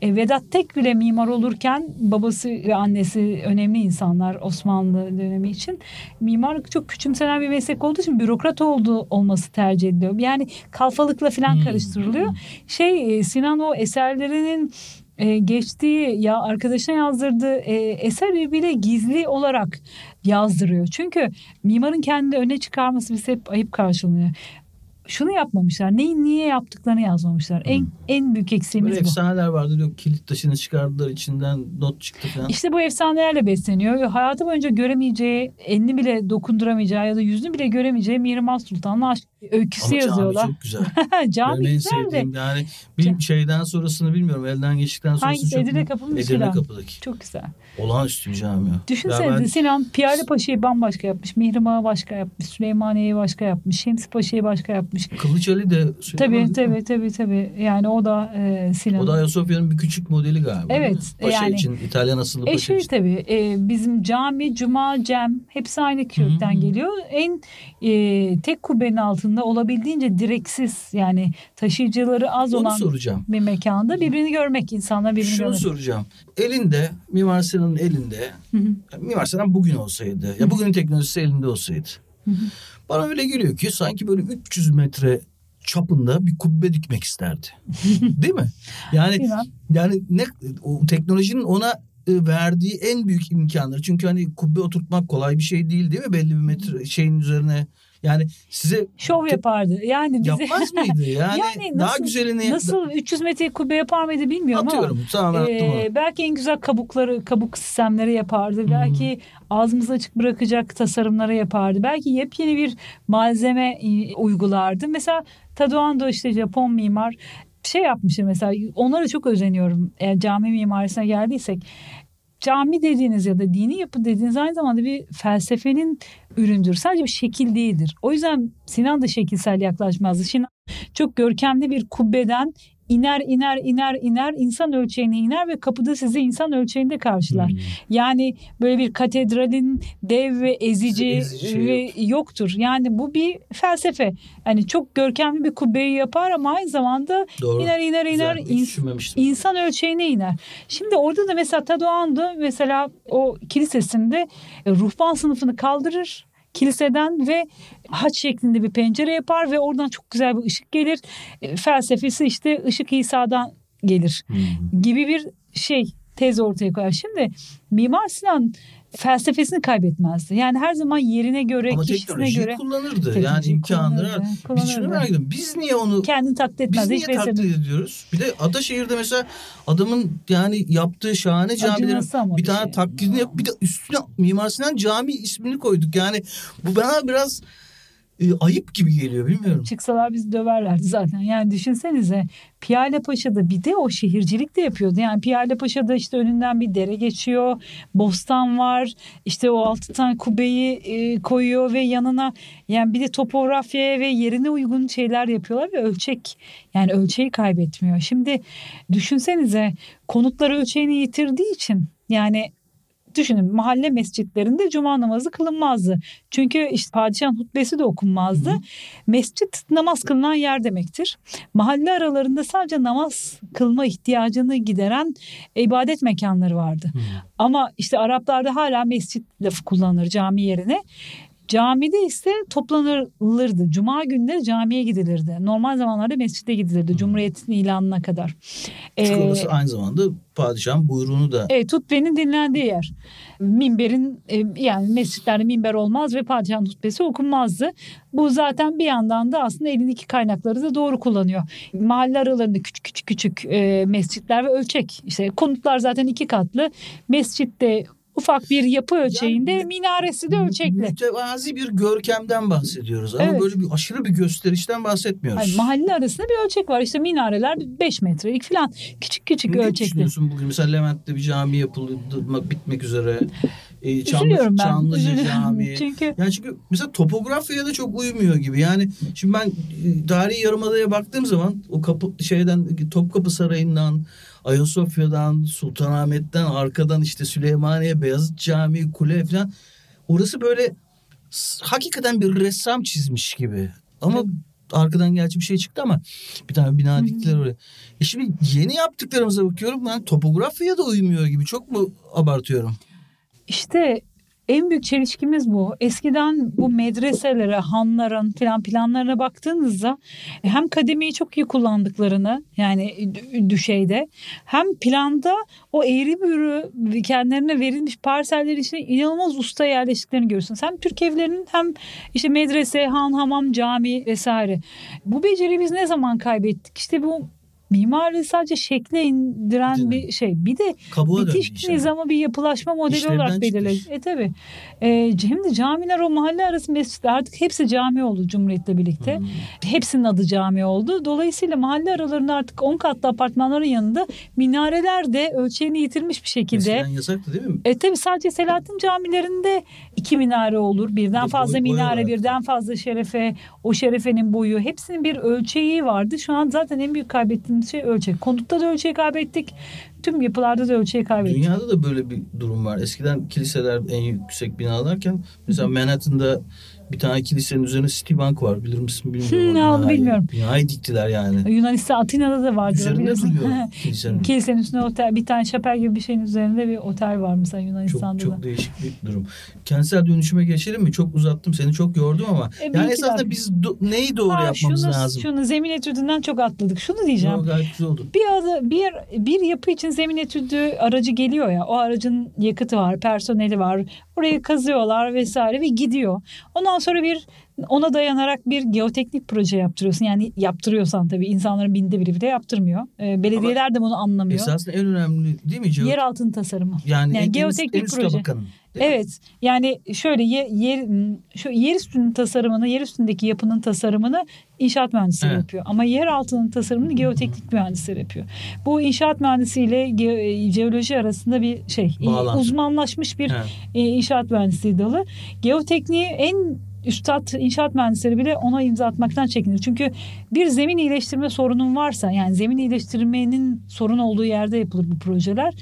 E, Vedat Tek bile mimar olurken babası ve annesi önemli insanlar Osmanlı dönemi için. Mimarlık çok küçümsenen bir meslek olduğu için bürokrat olduğu olması tercih ediliyor. Yani kalfalıkla falan hmm. karıştırılıyor. Şey e, Sinan o eserlerinin e, geçtiği ya arkadaşına yazdırdığı e, eser bile gizli olarak yazdırıyor. Çünkü mimarın kendi öne çıkarması bize hep ayıp karşılanıyor şunu yapmamışlar. Neyi niye yaptıklarını yazmamışlar. En hmm. en büyük eksiğimiz Böyle bu. efsaneler vardı. Yok kilit taşını çıkardılar içinden not çıktı falan. İşte bu efsanelerle besleniyor. Hayatı boyunca göremeyeceği, elini bile dokunduramayacağı ya da yüzünü bile göremeyeceği Mihrimah Sultan'la aşk öyküsü Ama yazıyorlar. Ama çok güzel. cami Benim güzel de. Yani bir şeyden sonrasını bilmiyorum. Elden geçtikten sonrası Hangisi? çok Edirne Kapı'nın Edirne Kapı'daki. Çok güzel. Olağanüstü bir cami. Düşünsene ben... Sinan Piyale Paşa'yı bambaşka yapmış. Mihrimah'ı başka yapmış. Süleymaniye'yi başka yapmış. Şemsi Paşa'yı başka yapmış. Kılıç Ali de tabii tabii tabii tabii. Yani o da e, Sinan. O da Ayasofya'nın bir küçük modeli galiba. Evet. Paşa yani, için İtalyan asıllı paşa e şey, için. tabii e, bizim cami, cuma, cem hepsi aynı kökten geliyor. En e, tek kubbenin altında olabildiğince direksiz yani taşıyıcıları az Onu olan soracağım. bir mekanda birbirini görmek insanlar birbirini Şunu görmek. soracağım. Elinde Mimar Sinan'ın elinde Hı-hı. Mimar Sinan bugün olsaydı ya bugünün teknolojisi elinde olsaydı. Bana öyle geliyor ki sanki böyle 300 metre çapında bir kubbe dikmek isterdi. Değil mi? Yani Bilmem. yani ne o teknolojinin ona e, verdiği en büyük imkanları. Çünkü hani kubbe oturtmak kolay bir şey değil değil mi? Belli bir metre şeyin üzerine. Yani size Şov yapardı. Yani bize yapmaz mıydı? Yani, Yani daha nasıl- güzelini nasıl 300 metre kubbe yapar mıydı bilmiyorum ama atıyorum. Attım onu. Ee, belki en güzel kabukları, kabuk sistemleri yapardı. Belki ağzımızı açık bırakacak tasarımları yapardı. Belki yepyeni bir malzeme e, uygulardı. Mesela Tadoando işte Japon mimar şey yapmıştır mesela onlara çok özeniyorum. Eğer cami mimarisine geldiysek cami dediğiniz ya da dini yapı dediğiniz aynı zamanda bir felsefenin üründür. Sadece bir şekil değildir. O yüzden Sinan da şekilsel yaklaşmazdı. Şimdi çok görkemli bir kubbeden iner iner iner iner insan ölçeğine iner ve kapıda sizi insan ölçeğinde karşılar. Hmm. Yani böyle bir katedralin dev ve ezici, Ezici şey ve yoktur. Yani bu bir felsefe. Yani çok görkemli bir kubbeyi yapar ama aynı zamanda Doğru. iner iner iner Güzel, insan ölçeğine iner. Şimdi orada da mesela Tadoğan'da mesela o kilisesinde e, ruhban sınıfını kaldırır kiliseden ve haç şeklinde bir pencere yapar ve oradan çok güzel bir ışık gelir. E, felsefesi işte ışık İsa'dan gelir Hmm. gibi bir şey tez ortaya koyar. Şimdi Mimar Sinan felsefesini kaybetmezdi. Yani her zaman yerine göre, Ama kişisine göre kullanırdı. Yani imkanları. kullanırdı, Biz şunu merak ediyorum. Biz niye onu kendini taklit biz etmezdi. niye taklit eseri- ediyoruz? Bir de Ataşehir'de mesela adamın yani yaptığı şahane camilerin bir bir tane şey. taklidini yap bir de üstüne Mimar Sinan Camii ismini koyduk. Yani bu bana biraz e, ayıp gibi geliyor bilmiyorum. Çıksalar bizi döverlerdi zaten. Yani düşünsenize Piyale Paşa'da bir de o şehircilik de yapıyordu. Yani Piyale Paşa'da işte önünden bir dere geçiyor. Bostan var. İşte o altı tane kubbeyi e, koyuyor ve yanına yani bir de topografyaya ve yerine uygun şeyler yapıyorlar ve ölçek yani ölçeği kaybetmiyor. Şimdi düşünsenize konutları ölçeğini yitirdiği için yani düşünün mahalle mescitlerinde cuma namazı kılınmazdı. Çünkü işte padişahın hutbesi de okunmazdı. Hı hı. Mescit namaz kılınan yer demektir. Mahalle aralarında sadece namaz kılma ihtiyacını gideren ibadet mekanları vardı. Hmm. Ama işte Araplarda hala mescit lafı kullanılır cami yerine. Camide ise toplanılırdı. Cuma günleri camiye gidilirdi. Normal zamanlarda mescide gidilirdi. Cumhuriyetin ilanına kadar. Çünkü Ee, aynı zamanda padişahın buyruğunu da Evet hutbenin dinlendiği yer. Minberin e, yani mescitlerde minber olmaz ve padişahın hutbesi okunmazdı. Bu zaten bir yandan da aslında elindeki kaynakları da doğru kullanıyor. Mahalle aralarında küçük küçük küçük e, mescitler ve ölçek. İşte konutlar zaten iki katlı. Mescitte ufak bir yapı ölçeğinde Yani- minaresi de ölçekli. mütevazi bir görkemden bahsediyoruz. Ama Evet. böyle bir aşırı bir gösterişten bahsetmiyoruz. Hayır, mahalle arasında bir ölçek var. İşte minareler 5 metrelik falan. Küçük küçük Ne ölçekli. düşünüyorsun bugün? Mesela Levent'te bir cami yapıldı, bitmek üzere. Üzülüyorum ben. Çamlıca. Camii. Çünkü Yani çünkü mesela topografyaya da çok uymuyor gibi. Yani şimdi ben e, tarihi yarımadaya baktığım zaman o kapı şeyden Topkapı Sarayı'ndan Ayasofya'dan Sultanahmet'ten arkadan işte Süleymaniye Beyazıt Camii kule falan orası böyle hakikaten bir ressam çizmiş gibi. Ama arkadan gerçi bir şey çıktı ama bir tane bina diktiler oraya. E şimdi yeni yaptıklarımıza bakıyorum ben topografyaya da uymuyor gibi. Çok mu abartıyorum? İşte en büyük çelişkimiz bu. Eskiden bu medreselere, hanların falan planlarına baktığınızda hem kademeyi çok iyi kullandıklarını yani dü- düşeyde hem planda o eğri büğrü kendilerine verilmiş parsellerin içine inanılmaz usta yerleştiklerini görüyorsunuz. Hem Türk evlerinin hem işte medrese, han, hamam, cami vesaire. Bu beceriyi biz ne zaman kaybettik? İşte bu mimari sadece şekle indiren Değil mi? bir şey. Bir de Kabuğa bitiş nizamı bir yapılaşma modeli İşlevden olarak belirledi. E tabi. E, hem de camiler o mahalle arası mescitler artık hepsi cami oldu Cumhuriyet'le birlikte. Hmm. Hepsinin adı cami oldu. Dolayısıyla mahalle aralarında artık 10 katlı apartmanların yanında minareler de ölçeğini yitirmiş bir şekilde. Eskiden yasaktı değil mi? E tabi sadece Selahattin camilerinde iki minare olur. Birden Bir fazla boy- boy minare, olarak. birden fazla şerefe, o şerefenin boyu. Hepsinin bir ölçeği vardı. Şu an zaten en büyük kaybettiğimiz şey ölçek. Konutta da ölçeği kaybettik. Tüm yapılarda da ölçeği kaybettik. Dünyada da böyle bir durum var. Eskiden kiliseler en yüksek binalarken mesela Manhattan'da Bir tane kilisenin üzerine Citibank var bilir misin bilmiyorum. Hmm, ne oldu bilmiyorum. Binayı diktiler yani. Yunanistan Atina'da da vardı. Üzerinde biliyorsun. duruyor kilisenin. Kilisenin üstünde otel bir tane şapel gibi bir şeyin üzerinde bir otel var mesela Çok, Yunanistan'da da. çok değişik bir durum. Kentsel dönüşüme geçelim mi? Çok uzattım seni çok yordum ama. E, yani esasında biz do- neyi doğru Aa, yapmamız şunu, lazım? Şunu zemin etüdünden çok atladık. Şunu diyeceğim. Yo, gayet güzel oldu. Bir, adı, bir, bir yapı için zemin etüdü aracı geliyor ya. O aracın yakıtı var, personeli var. Orayı kazıyorlar vesaire ve gidiyor. Ondan sonra bir ona dayanarak bir geoteknik proje yaptırıyorsun. Yani yaptırıyorsan tabii insanların binde biri bile yaptırmıyor. Ee, belediyeler de bunu anlamıyor. Esasında en önemli değil mi? Cevap? Yer altın tasarımı. yani, yani en, geoteknik en üst proje. tabakanın. Değil mi? Evet. Yani şöyle yer, yer şu yer üstünün tasarımını, yer üstündeki yapının tasarımını inşaat mühendisleri Evet. yapıyor. Ama yer altının tasarımını geoteknik mühendisleri yapıyor. Bu inşaat mühendisiyle ge- jeoloji arasında bir şey, Bağlantı. uzmanlaşmış bir Evet. e, inşaat mühendisliği dalı. Geotekniği en üstad inşaat mühendisleri bile ona imza atmaktan çekinir. Çünkü bir zemin iyileştirme sorunun varsa yani zemin iyileştirmenin sorun olduğu yerde yapılır bu projeler.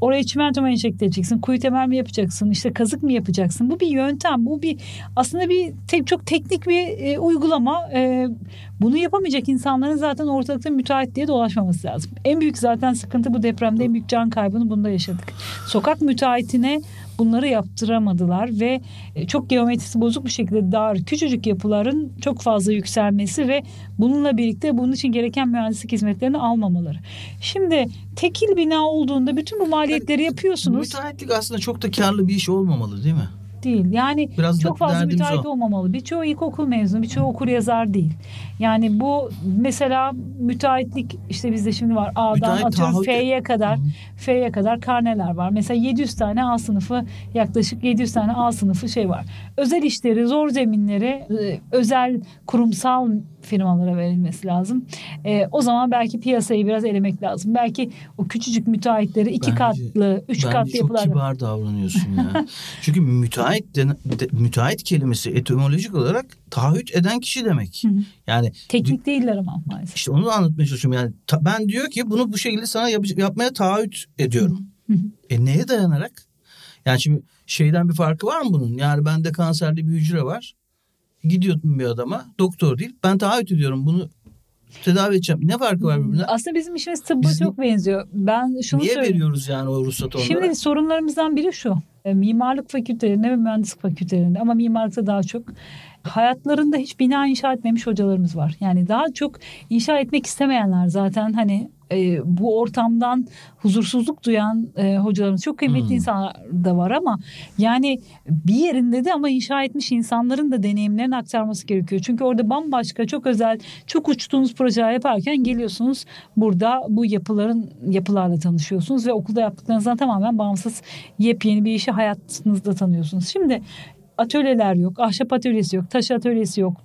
Oraya çimento mu enjekte kuyu temel mi yapacaksın, işte kazık mı yapacaksın? Bu bir yöntem, bu bir aslında bir te- çok teknik bir e, uygulama. E, bunu yapamayacak insanların zaten ortalıkta müteahhit diye dolaşmaması lazım. En büyük zaten sıkıntı bu depremde en büyük can kaybını bunda yaşadık. Sokak müteahhitine bunları yaptıramadılar ve e, çok geometrisi bozuk bir şekilde dar küçücük yapıların çok fazla yükselmesi ve bununla birlikte bunun için gereken mühendislik hizmetlerini almamaları. Şimdi tekil bina olduğunda bütün bu maliyetleri yapıyorsunuz Müteahhitlik aslında çok da karlı bir iş olmamalı değil mi? Değil. Yani Biraz çok fazla müteahhit o. olmamalı. Birçoğu ilkokul mezunu, birçoğu okur yazar değil. Yani bu mesela müteahhitlik işte bizde şimdi var A'dan Müteahhit atıyorum taahhüt- F'ye kadar Hı. F'ye kadar karneler var. Mesela 700 tane A sınıfı yaklaşık 700 tane A sınıfı şey var. Özel işleri, zor zeminleri e, özel kurumsal firmalara verilmesi lazım. E, o zaman belki piyasayı biraz elemek lazım. Belki o küçücük müteahhitleri iki Bence- katlı, üç Bence katlı çok yapılar. kibar davranıyorsun ya. Çünkü müteahhit de, de- müteahhit kelimesi etimolojik olarak taahhüt eden kişi demek. Hı hı. Yani Teknik değiller ama maalesef. işte onu da anlatmaya çalışıyorum. Yani ta- ben diyor ki bunu bu şekilde sana yap- yapmaya taahhüt ediyorum. Hı hı. E neye dayanarak? Yani şimdi şeyden bir farkı var mı bunun? Yani bende kanserli bir hücre var. Gidiyorum bir adama. Doktor değil. Ben taahhüt ediyorum bunu tedavi edeceğim. Ne farkı var birbirine? Aslında bizim işimiz tıbba Biz- çok benziyor. Ben şunu Niye söyleyeyim. veriyoruz yani o ruhsatı onlara? Şimdi sorunlarımızdan biri şu. E, Mimarlık fakültelerinde ve mühendislik fakültelerinde ama mimarlıkta daha çok hayatlarında hiç bina inşa etmemiş hocalarımız var. Yani daha çok inşa etmek istemeyenler zaten hani e, bu ortamdan huzursuzluk duyan e, hocalarımız çok kıymetli Hmm. insanlar da var ama yani bir yerinde de ama inşa etmiş insanların da deneyimlerini aktarması gerekiyor. Çünkü orada bambaşka çok özel çok uçtuğunuz projeler yaparken geliyorsunuz burada bu yapıların yapılarla tanışıyorsunuz ve okulda yaptıklarınızdan tamamen bağımsız yepyeni bir işi hayatınızda tanıyorsunuz. Şimdi atölyeler yok, ahşap atölyesi yok, taş atölyesi yok,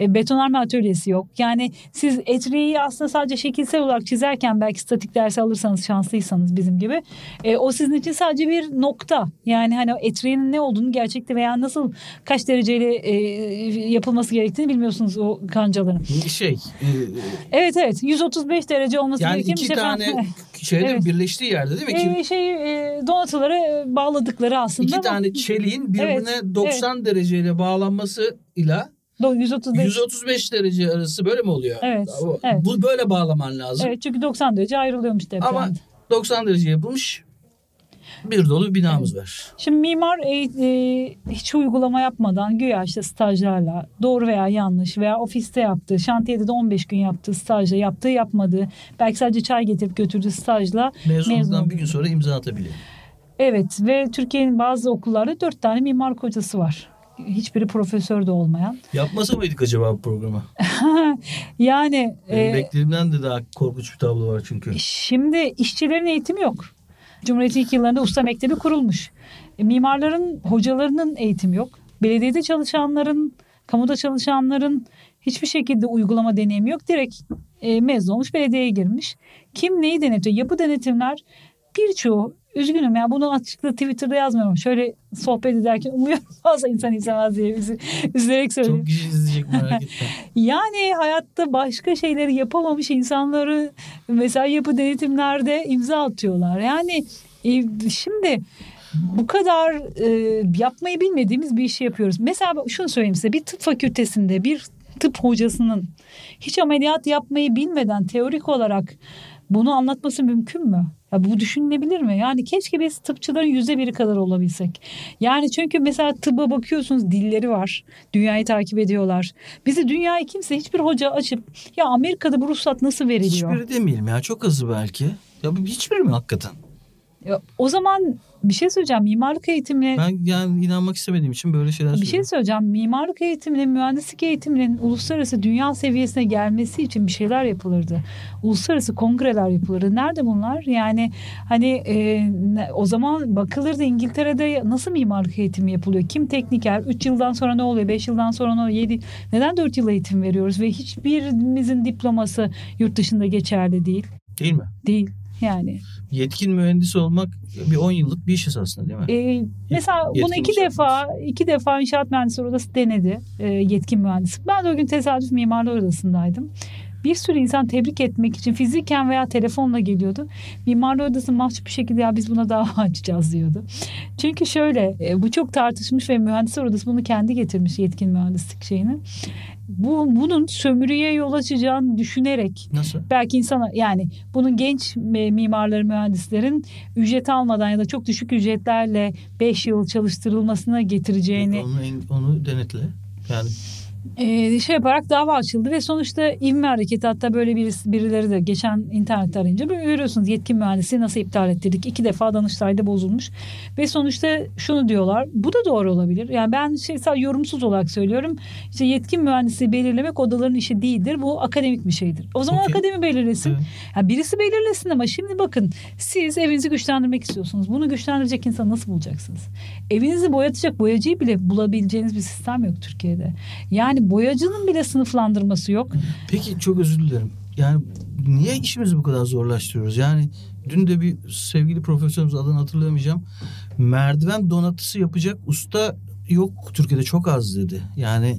e, betonarme atölyesi yok. Yani siz etriği aslında sadece şekilsel olarak çizerken belki statik dersi alırsanız şanslıysanız bizim gibi e, o sizin için sadece bir nokta. Yani hani etriğin ne olduğunu gerçekte veya nasıl kaç dereceyle e, yapılması gerektiğini bilmiyorsunuz o kancaların. Şey e, Evet evet 135 derece olması yani gereken bir iki şey. tane şeyde Evet. birleştiği yerde değil mi? İki, e, şey e, donatıları e, bağladıkları aslında iki ama tane çeliğin birbirine Evet, 90 dereceyle bağlanması ile do- 135 135 derece arası böyle mi oluyor? Evet, Bu, evet. böyle bağlaman lazım. Evet çünkü 90 derece ayrılıyormuş depremde. Ama 90 derece yapılmış bir dolu binamız var. Şimdi mimar e, e, hiç uygulama yapmadan güya işte stajlarla doğru veya yanlış veya ofiste yaptığı, şantiyede de 15 gün yaptığı stajla yaptığı yapmadığı belki sadece çay getirip götürdüğü stajla mezun bir gün sonra imza atabiliyor. Evet ve Türkiye'nin bazı okullarda 4 tane mimar hocası var. Hiçbiri profesör de olmayan. Yapmasa mıydık acaba bu programı? Yani Benim e, beklediğimden de daha korkunç bir tablo var çünkü. Şimdi işçilerin eğitimi yok. Cumhuriyet'in ilk yıllarında usta mektebi kurulmuş. E, mimarların, hocalarının eğitimi yok. Belediyede çalışanların, kamuda çalışanların hiçbir şekilde uygulama deneyimi yok. Direkt e, mezun olmuş belediyeye girmiş. Kim neyi denetiyor? Yapı denetimler birçoğu üzgünüm ya bunu açıkta Twitter'da yazmıyorum. Şöyle sohbet ederken umuyorum fazla insan izlemez diye bizi üzülerek söylüyorum. Çok kişi izleyecek merak etme. Yani hayatta başka şeyleri yapamamış insanları mesela yapı denetimlerde imza atıyorlar. Yani e, şimdi bu kadar e, yapmayı bilmediğimiz bir işi yapıyoruz. Mesela şunu söyleyeyim size bir tıp fakültesinde bir tıp hocasının hiç ameliyat yapmayı bilmeden teorik olarak bunu anlatması mümkün mü? Ya bu düşünülebilir mi? Yani keşke biz tıpçıların yüzde biri kadar olabilsek. Yani çünkü mesela tıbba bakıyorsunuz dilleri var. Dünyayı takip ediyorlar. Bizi dünyayı kimse hiçbir hoca açıp ya Amerika'da bu ruhsat nasıl veriliyor? Hiçbiri demeyelim ya çok azı belki. Ya hiçbiri mi hakikaten? Ya, o zaman bir şey söyleyeceğim. Mimarlık eğitimine Ben yani inanmak istemediğim için böyle şeyler bir şey söylüyorum. söyleyeceğim. Mimarlık eğitiminin, mühendislik eğitiminin uluslararası dünya seviyesine gelmesi için bir şeyler yapılırdı. Uluslararası kongreler yapılırdı. Nerede bunlar? Yani hani e, o zaman bakılırdı İngiltere'de nasıl mimarlık eğitimi yapılıyor? Kim tekniker? 3 yıldan sonra ne oluyor? 5 yıldan sonra ne oluyor? 7 Neden 4 yıl eğitim veriyoruz ve hiçbirimizin diploması yurt dışında geçerli değil? Değil mi? Değil. Yani Yetkin mühendis olmak bir 10 yıllık bir iş esasında değil mi? e, mesela Yetkin bunu iki defa iki defa inşaat mühendisleri odası denedi e, yetkin mühendisi. Ben de o gün tesadüf mimarlar odasındaydım. Bir sürü insan tebrik etmek için fiziken veya telefonla geliyordu. Mimarlar odası mahcup bir şekilde ya biz buna dava açacağız diyordu. Çünkü şöyle e, bu çok tartışmış ve mühendisler odası bunu kendi getirmiş yetkin mühendislik şeyini. Bu, bunun sömürüye yol açacağını düşünerek Nasıl? belki insana yani bunun genç mimarları mühendislerin ücret almadan ya da çok düşük ücretlerle 5 yıl çalıştırılmasına getireceğini Onu, onu denetle. Yani e, şey yaparak dava açıldı ve sonuçta ivme hareketi hatta böyle birisi, birileri de geçen internette arayınca böyle görüyorsunuz yetkin mühendisi nasıl iptal ettirdik iki defa Danıştay'da bozulmuş ve sonuçta şunu diyorlar bu da doğru olabilir yani ben şey yorumsuz olarak söylüyorum işte yetkin mühendisi belirlemek odaların işi değildir bu akademik bir şeydir o zaman Okey. akademi belirlesin Evet. Ya birisi belirlesin ama şimdi bakın siz evinizi güçlendirmek istiyorsunuz. Bunu güçlendirecek insanı nasıl bulacaksınız? Evinizi boyatacak boyacıyı bile bulabileceğiniz bir sistem yok Türkiye'de. Yani boyacının bile sınıflandırması yok. Peki çok özür dilerim. Yani niye işimizi bu kadar zorlaştırıyoruz? Yani dün de bir sevgili profesörümüz adını hatırlayamayacağım. Merdiven donatısı yapacak usta yok Türkiye'de çok az dedi. Yani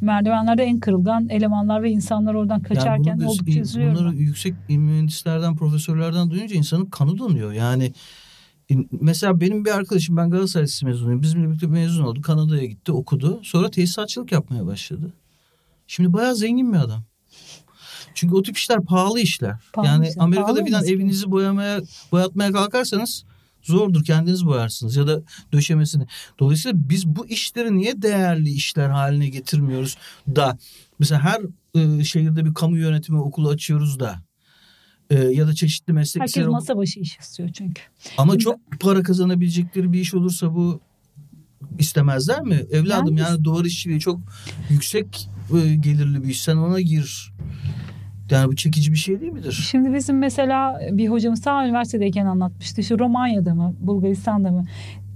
Merdivenlerde en kırılgan elemanlar ve insanlar oradan kaçarken yani bunu oldukça üzülüyorum. bunları yüksek mühendislerden, profesörlerden duyunca insanın kanı donuyor. Yani mesela benim bir arkadaşım ben Galatasaray Lisesi mezunuyum. Bizimle birlikte mezun oldu. Kanada'ya gitti, okudu. Sonra tesisatçılık yapmaya başladı. Şimdi bayağı zengin bir adam. Çünkü o tip işler pahalı işler. Pahalı yani işler. Amerika'da olması evinizi boyamaya boyatmaya kalkarsanız zordur. Kendiniz boyarsınız ya da döşemesini. Dolayısıyla biz bu işleri niye değerli işler haline getirmiyoruz da mesela her e, şehirde bir kamu yönetimi okulu açıyoruz da e, ya da çeşitli meslek Herkes masa başı iş istiyor çünkü. ama Şimdi- çok para kazanabilecekleri bir iş olursa bu istemezler mi? Evladım Yani- yani, duvar işçiliği çok yüksek e, gelirli bir iş. Sen ona gir. Yani bu çekici bir şey değil midir? Şimdi bizim mesela bir hocamız ta üniversitedeyken anlatmıştı. İşte Romanya'da mı, Bulgaristan'da mı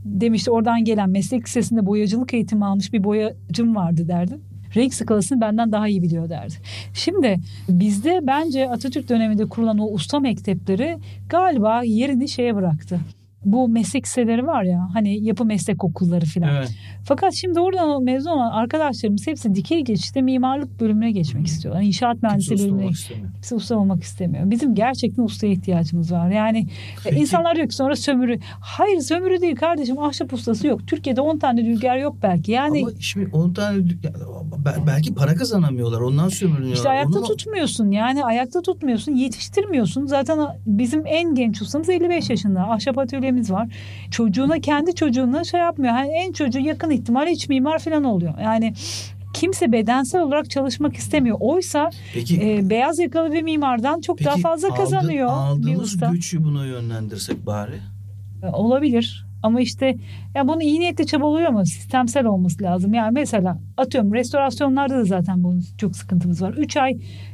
demişti oradan gelen meslek lisesinde boyacılık eğitimi almış bir boyacım vardı derdi. Renk skalasını benden daha iyi biliyor derdi. Şimdi bizde bence Atatürk döneminde kurulan o usta mektepleri galiba yerini şeye bıraktı. Bu meslek liseleri var ya hani yapı meslek okulları filan. Evet. Fakat şimdi oradan mezun olan arkadaşlarımız hepsi dikey geçişte mimarlık bölümüne geçmek istiyorlar. İnşaat mühendisliği bölümüne. Kimse usta olmak istemiyor. Bizim gerçekten ustaya ihtiyacımız var. Yani e, Peki. insanlar diyor ki sonra sömürü. Hayır sömürü değil kardeşim ahşap ustası yok. Türkiye'de 10 tane dülger yok belki. Yani Ama şimdi 10 tane bel- belki para kazanamıyorlar. Ondan sömürünüyorlar. işte ayakta Onu- tutmuyorsun. Yani ayakta tutmuyorsun. Yetiştirmiyorsun. Zaten bizim en genç ustamız 55 yaşında. Ahşap atölyemiz var. Çocuğuna kendi çocuğuna şey yapmıyor. Yani en çocuğu yakın ihtimal iç mimar falan oluyor. Yani kimse bedensel olarak çalışmak istemiyor. Oysa Peki, e, beyaz yakalı bir mimardan çok peki daha fazla aldı- kazanıyor bir aldığımız gücü buna yönlendirsek bari. E, Olabilir. Ama işte ya bunu iyi niyetle çabalıyor ama sistemsel olması lazım. Yani mesela atıyorum restorasyonlarda da zaten bunun çok sıkıntımız var. 3 ay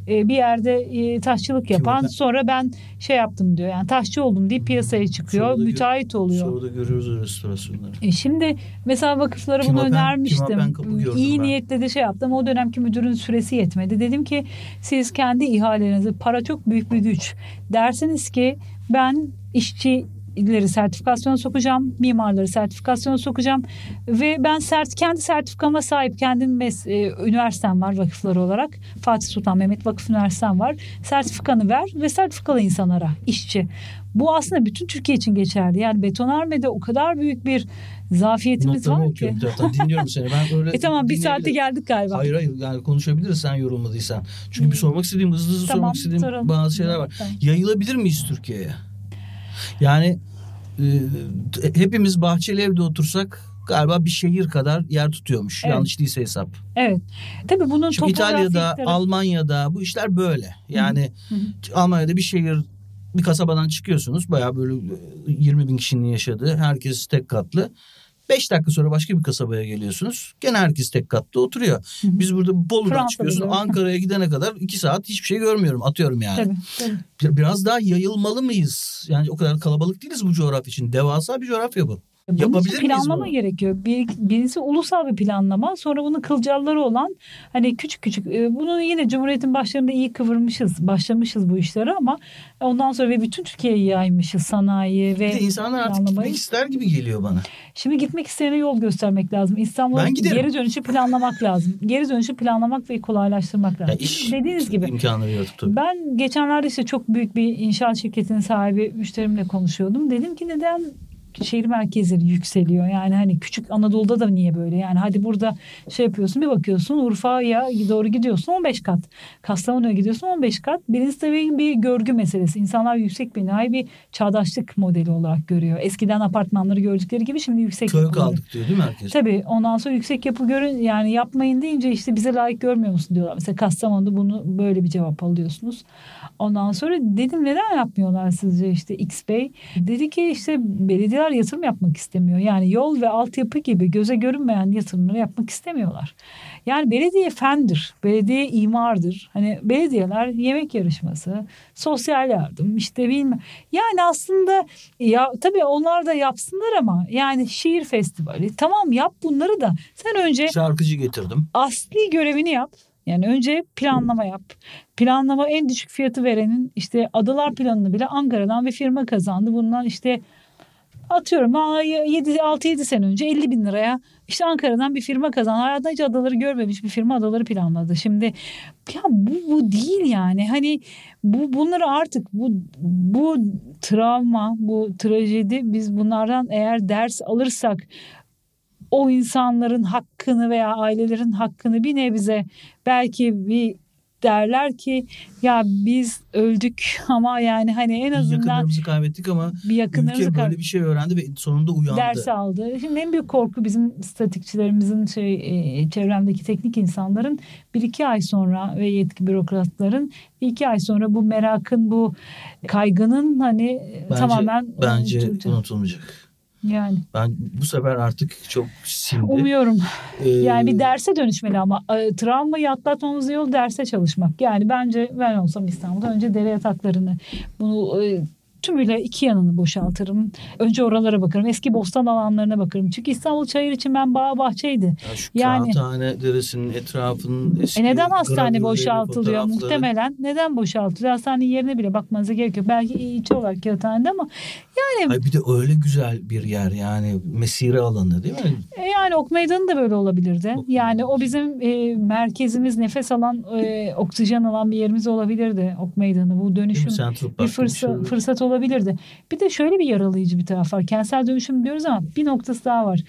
e, bir yerde e, taşçılık yapan ben- sonra ben şey yaptım diyor. Yani taşçı oldum deyip piyasaya çıkıyor. Sonra da gö- müteahhit oluyor. Sonra da görüyoruz restorasyonları. E şimdi mesela vakıflara bunu Pimapen- önermiştim. gördüm İyi ben. niyetle de şey yaptım. O dönemki müdürün süresi yetmedi. Dedim ki siz kendi ihalelerinizi para çok büyük bir güç. Dersiniz ki ben işçi bahçecileri sertifikasyona sokacağım, mimarları sertifikasyona sokacağım ve ben sert kendi sertifikama sahip kendim mes- e, üniversitem var vakıfları olarak. Fatih Sultan Mehmet Vakıf Üniversitem var. Sertifikanı ver ve sertifikalı insanlara, işçi. Bu aslında bütün Türkiye için geçerli. Yani betonarmede o kadar büyük bir zafiyetimiz Notlarımı var ki. taraftan. Dinliyorum seni. Ben öyle E tamam bir dinleyebilirim. geldik galiba. Hayır hayır yani konuşabiliriz sen yorulmadıysan. Çünkü bir sormak istediğim hızlı hızlı Tamam, sormak istediğim soralım. bazı şeyler var. Tamam. Yayılabilir miyiz Türkiye'ye? Yani hepimiz bahçeli evde otursak galiba bir şehir kadar yer tutuyormuş. Evet. Yanlış değilse hesap. Evet. Tabii bunun Çünkü İtalya'da, tarafı- Almanya'da bu işler böyle. Yani Hı hı. Almanya'da bir şehir bir kasabadan çıkıyorsunuz. Bayağı böyle 20 bin kişinin yaşadığı herkes tek katlı. 5 dakika sonra başka bir kasabaya geliyorsunuz. Gene herkes tek katlı oturuyor. Biz burada Bolu'dan Fransa'da çıkıyorsun. Ankara'ya gidene kadar 2 saat hiçbir şey görmüyorum. Atıyorum yani. Tabii, tabii. Bir- Biraz daha yayılmalı mıyız? Yani o kadar kalabalık değiliz bu coğrafya için. Devasa bir coğrafya bu. Bunun için Yapabilir miyiz planlama bunu? gerekiyor. Bir, birisi ulusal bir planlama. Sonra bunun kılcalları olan hani küçük küçük. e, Bunu yine Cumhuriyet'in başlarında iyi kıvırmışız. Başlamışız bu işleri ama ondan sonra ve bütün Türkiye'ye yaymışız sanayi ve Bir de insanlar artık planlamayı. gitmek ister gibi geliyor bana. Şimdi gitmek isteyene yol göstermek lazım. İstanbul'a geri dönüşü planlamak lazım. Geri dönüşü planlamak ve kolaylaştırmak lazım. Ya iş Dediğiniz gibi. imkanları yaratıp tabii. Ben geçenlerde işte çok büyük bir inşaat şirketinin sahibi müşterimle konuşuyordum. Dedim ki neden şehir merkezleri yükseliyor? Yani hani küçük Anadolu'da da niye böyle? Yani hadi burada şey yapıyorsun bir bakıyorsun Urfa'ya doğru gidiyorsun 15 kat. Kastamonu'ya gidiyorsun 15 kat. Birincisi tabii bir görgü meselesi. İnsanlar yüksek binayı bir çağdaşlık modeli olarak görüyor. Eskiden apartmanları gördükleri gibi şimdi yüksek Köy kaldık diyor değil mi herkes? Tabii ondan sonra yüksek yapı görün yani yapmayın deyince işte bize layık görmüyor musun diyorlar. Mesela Kastamonu'da bunu böyle bir cevap alıyorsunuz. Ondan sonra dedim neden yapmıyorlar sizce işte X Bey? Dedi ki işte belediyeler yatırım yapmak istemiyor. Yani yol ve altyapı gibi göze görünmeyen yatırımları yapmak istemiyorlar. Yani belediye fendir, belediye imardır. Hani belediyeler yemek yarışması, sosyal yardım işte bilmem. Yani aslında ya tabii onlar da yapsınlar ama yani şiir festivali tamam yap bunları da sen önce Şarkıcı getirdim. asli görevini yap. Yani önce planlama yap. Planlama en düşük fiyatı verenin işte adalar planını bile Ankara'dan bir firma kazandı. Bundan işte atıyorum 6-7 sene önce 50 bin liraya işte Ankara'dan bir firma kazandı. Hayatında hiç adaları görmemiş bir firma adaları planladı. Şimdi ya bu, bu değil yani hani bu bunları artık bu bu travma bu trajedi biz bunlardan eğer ders alırsak o insanların hakkını veya ailelerin hakkını bir nebze belki bir derler ki ya biz öldük ama yani hani en azından Yakınlarımızı kaybettik ama bir yakınlarımızı ülke böyle bir şey öğrendi ve sonunda uyandı. ders aldı. Şimdi en büyük korku bizim statikçilerimizin şey e, çevremdeki teknik insanların bir iki ay sonra ve yetki bürokratların bir iki ay sonra bu merakın bu kaygının hani Bence- tamamen Bence unutulacak. unutulmayacak. Yani Ben bu sefer artık çok sindi. umuyorum. Ee, Yani bir derse dönüşmeli ama e, travmayı atlatmamız yol derse çalışmak. Yani bence ben olsam İstanbul'da önce dere yataklarını bunu e, tümüyle iki yanını boşaltırım. Önce oralara bakarım. Eski bostan alanlarına bakarım. Çünkü İstanbul Çayır için ben bağ bahçeydi. Ya şu Yani- Kağıthane Deresi'nin etrafının eski E neden hastane boşaltılıyor muhtemelen? Neden boşaltılıyor? Hastanenin yerine bile bakmanıza gerek yok. Belki ilçe olarak kağıthanede ama yani Ay bir de öyle güzel bir yer yani mesire alanı değil mi? E yani ok meydanı da böyle olabilirdi. Yani o bizim e, merkezimiz nefes alan e, oksijen alan bir yerimiz olabilirdi ok meydanı. Bu dönüşüm bir Park fırsat, fırsat olabilirdi. Bir de şöyle bir yaralayıcı bir taraf var. Kentsel dönüşüm diyoruz ama bir noktası daha var.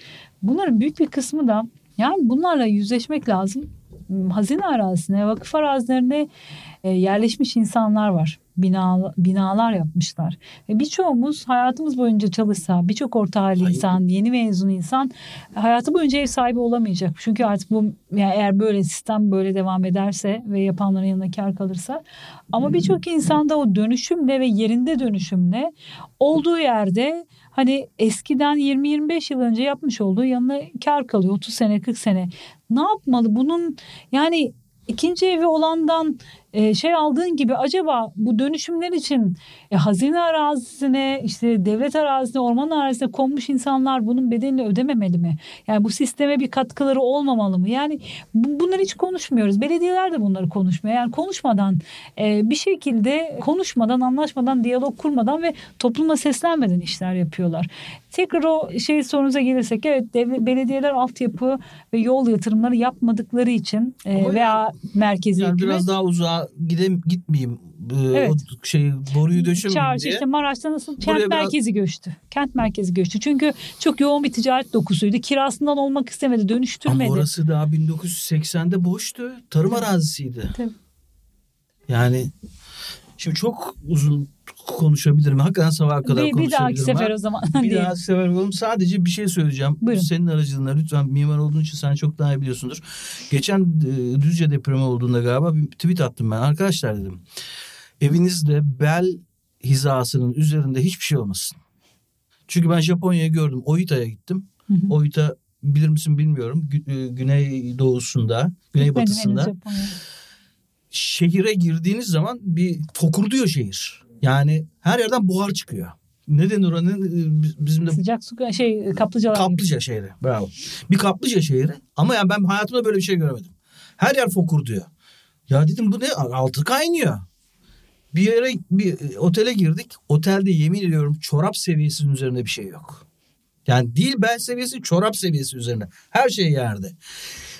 Bunların büyük bir kısmı da yani bunlarla yüzleşmek lazım. Hmm, Hazine arazisine, vakıf arazilerine e, yerleşmiş insanlar var. Bina, binalar yapmışlar. Ve birçoğumuz hayatımız boyunca çalışsa, birçok orta halli insan, yeni mezun insan hayatı boyunca ev sahibi olamayacak. Çünkü artık bu yani eğer böyle sistem böyle devam ederse ve yapanların yanına kar kalırsa ama birçok insanda o dönüşümle ve yerinde dönüşümle olduğu yerde hani eskiden 20-25 yıl önce yapmış olduğu yanına kar kalıyor 30 sene 40 sene. Ne yapmalı? Bunun yani ikinci evi olandan e, şey aldığın gibi acaba bu dönüşümler için e, hazine arazisine işte devlet arazisine orman arazisine konmuş insanlar bunun bedelini ödememeli mi? Yani bu sisteme bir katkıları olmamalı mı? Yani bu, bunları hiç konuşmuyoruz. Belediyeler de bunları konuşmuyor. Yani konuşmadan e, bir şekilde konuşmadan anlaşmadan diyalog kurmadan ve topluma seslenmeden işler yapıyorlar. Tekrar o şey sorunuza gelirsek evet devlet, belediyeler altyapı ve yol yatırımları yapmadıkları için e, veya merkezi yani biraz daha uzağa gidem gitmeyeyim. e, Evet. O şey boruyu döşemeyeyim Çarşı diye. işte Maraş'ta nasıl kent Buraya biraz- merkezi göçtü. Kent merkezi göçtü. Çünkü çok yoğun bir ticaret dokusuydu. Kirasından olmak istemedi, dönüştürmedi. Ama orası daha 1980'de boştu. Tarım arazisiydi. Tabii. Yani şimdi çok uzun konuşabilirim. Hakikaten sabaha kadar bir, bir konuşabilirim. dahaki sefer o zaman. Bir diye. daha sefer yapalım. Sadece bir şey söyleyeceğim. Buyurun. Senin aracılığında lütfen mimar olduğun için sen çok daha iyi biliyorsundur. Geçen e, Düzce depremi olduğunda galiba bir tweet attım ben. Arkadaşlar dedim. Evinizde bel hizasının üzerinde hiçbir şey olmasın. Çünkü ben Japonya'yı gördüm. Oita'ya gittim. Hı hı. Oita bilir misin bilmiyorum. Gü- e, Güney doğusunda, güney batısında şehire girdiğiniz zaman bir fokurduyor şehir. Yani her yerden buhar çıkıyor. Neden oranın e, bizim de Sıcak su şey kaplıcalar gibi. Kaplıca şehri. Bravo. Bir kaplıca şehri. Ama yani ben hayatımda böyle bir şey görmedim. Her yer fokur diyor. Ya dedim bu ne? Altı kaynıyor. Bir yere bir e, otele girdik. Otelde yemin ediyorum çorap seviyesinin üzerinde bir şey yok. Yani değil bel seviyesi çorap seviyesi üzerinde. Her şey yerde.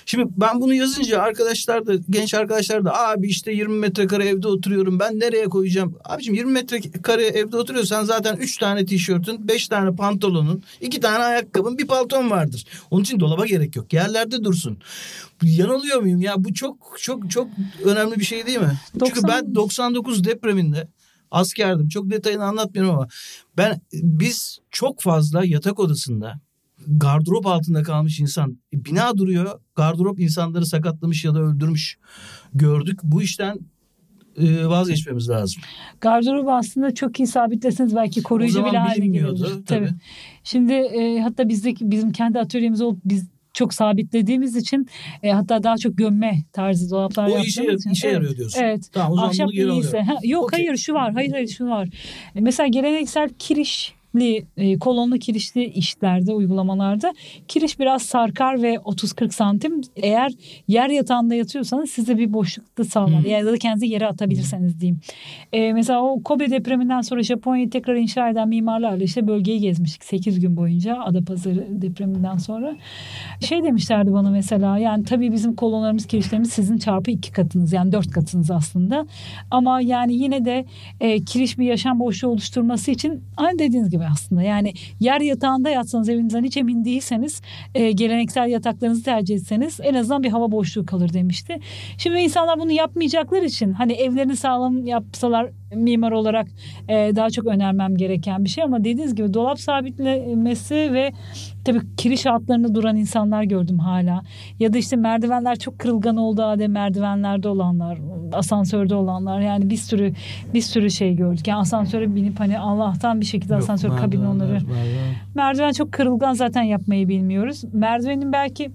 Şimdi ben bunu yazınca arkadaşlar da genç arkadaşlar da abi işte 20 metrekare evde oturuyorum ben nereye koyacağım? Abicim 20 metrekare evde oturuyorsan zaten 3 tane tişörtün, 5 tane pantolonun, 2 tane ayakkabın, bir palton vardır. Onun için dolaba gerek yok. Yerlerde dursun. Yanılıyor muyum ya? Bu çok çok çok önemli bir şey değil mi? Çünkü 90 ben 99 depreminde askerdim. Çok detayını anlatmıyorum ama ben biz çok fazla yatak odasında gardırop altında kalmış insan bina duruyor gardırop insanları sakatlamış ya da öldürmüş gördük bu işten e, vazgeçmemiz lazım. Gardırobu aslında çok iyi sabitleseniz belki O koruyucu bile haline gelebilir. tabii. Şimdi e, hatta bizdeki bizim kendi atölyemiz olup biz çok sabitlediğimiz için e, hatta daha çok gömme tarzı dolaplar O yaptığımız işe, için. işe Evet. yarıyor diyorsun. Evet. Tamam o zaman Ahşap bunu geri iyiyse. alıyorum. Ha, yok Okey. hayır şu var. Hayır hayır şu var. E, Mesela geleneksel kirişli e, kolonlu kirişli işlerde uygulamalarda kiriş biraz sarkar ve 30-40 santim eğer yer yatağında yatıyorsanız size bir boşlukta sağlar. Hı. Ya da kendinizi yere atabilirseniz diyeyim. E, mesela o Kobe depreminden sonra Japonya'yı tekrar inşa eden mimarlarla işte bölgeyi gezmiştik 8 gün boyunca Adapazarı depreminden sonra. Şey demişlerdi bana mesela yani tabii bizim kolonlarımız kirişlerimiz sizin çarpı iki katınız yani dört katınız aslında. Ama yani yine de e, kiriş bir yaşam boşluğu oluşturması için aynı dediğiniz gibi aslında yani yer yatağında yatsanız evinizden hiç emin değilseniz e, geleneksel yataklarınızı tercih etseniz en azından bir hava boşluğu kalır demişti. Şimdi insanlar bunu yapmayacaklar için hani evlerini sağlam yapsalar mimar olarak e, daha çok önermem gereken bir şey ama dediğiniz gibi dolap sabitlemesi ve tabii kiriş altlarında duran insanlar gördüm hala. Ya da işte merdivenler çok kırılgan olduğu halde merdivenlerde olanlar, asansörde olanlar yani bir sürü bir sürü şey gördük. Yani asansöre binip hani Allah'tan bir şekilde Yok, asansör kabini merdivenler, onları. Merdiven çok kırılgan zaten yapmayı bilmiyoruz. Merdivenin belki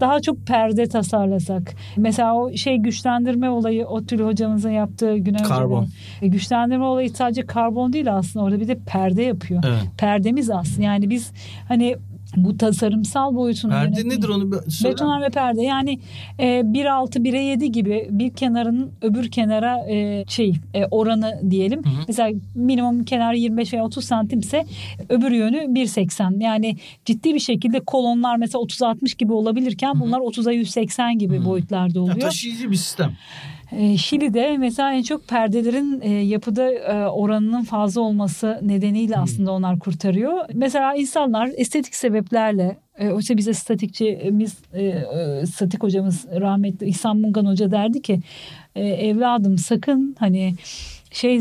daha çok perde tasarlasak. Mesela o şey güçlendirme olayı Otül hocamızın yaptığı gün önce. Karbon. E, güçlendirme olayı sadece karbon değil aslında orada bir de perde yapıyor. Evet. Perdemiz aslında yani biz hani bu tasarımsal boyutunu Perde yönetmeyi- nedir onu söyle. Betonarme perde yani e, 1.6 1'e 7 gibi bir kenarın öbür kenara e, şey e, oranı diyelim. Hı hı. Mesela minimum kenarı 25 veya 30 santimse öbür yönü 1.80. Yani ciddi bir şekilde kolonlar mesela 30-60 gibi olabilirken Hı hı. bunlar 30'a 180 gibi Hı. boyutlarda Ya, oluyor. taşıyıcı bir sistem. E, Şili'de mesela en çok perdelerin e, yapıda e, oranının fazla olması nedeniyle Hmm. aslında onlar kurtarıyor. Mesela insanlar estetik sebeplerle e, oysa bize statikçimiz statik hocamız rahmetli İhsan Mungan Hoca derdi ki evladım sakın hani şey e,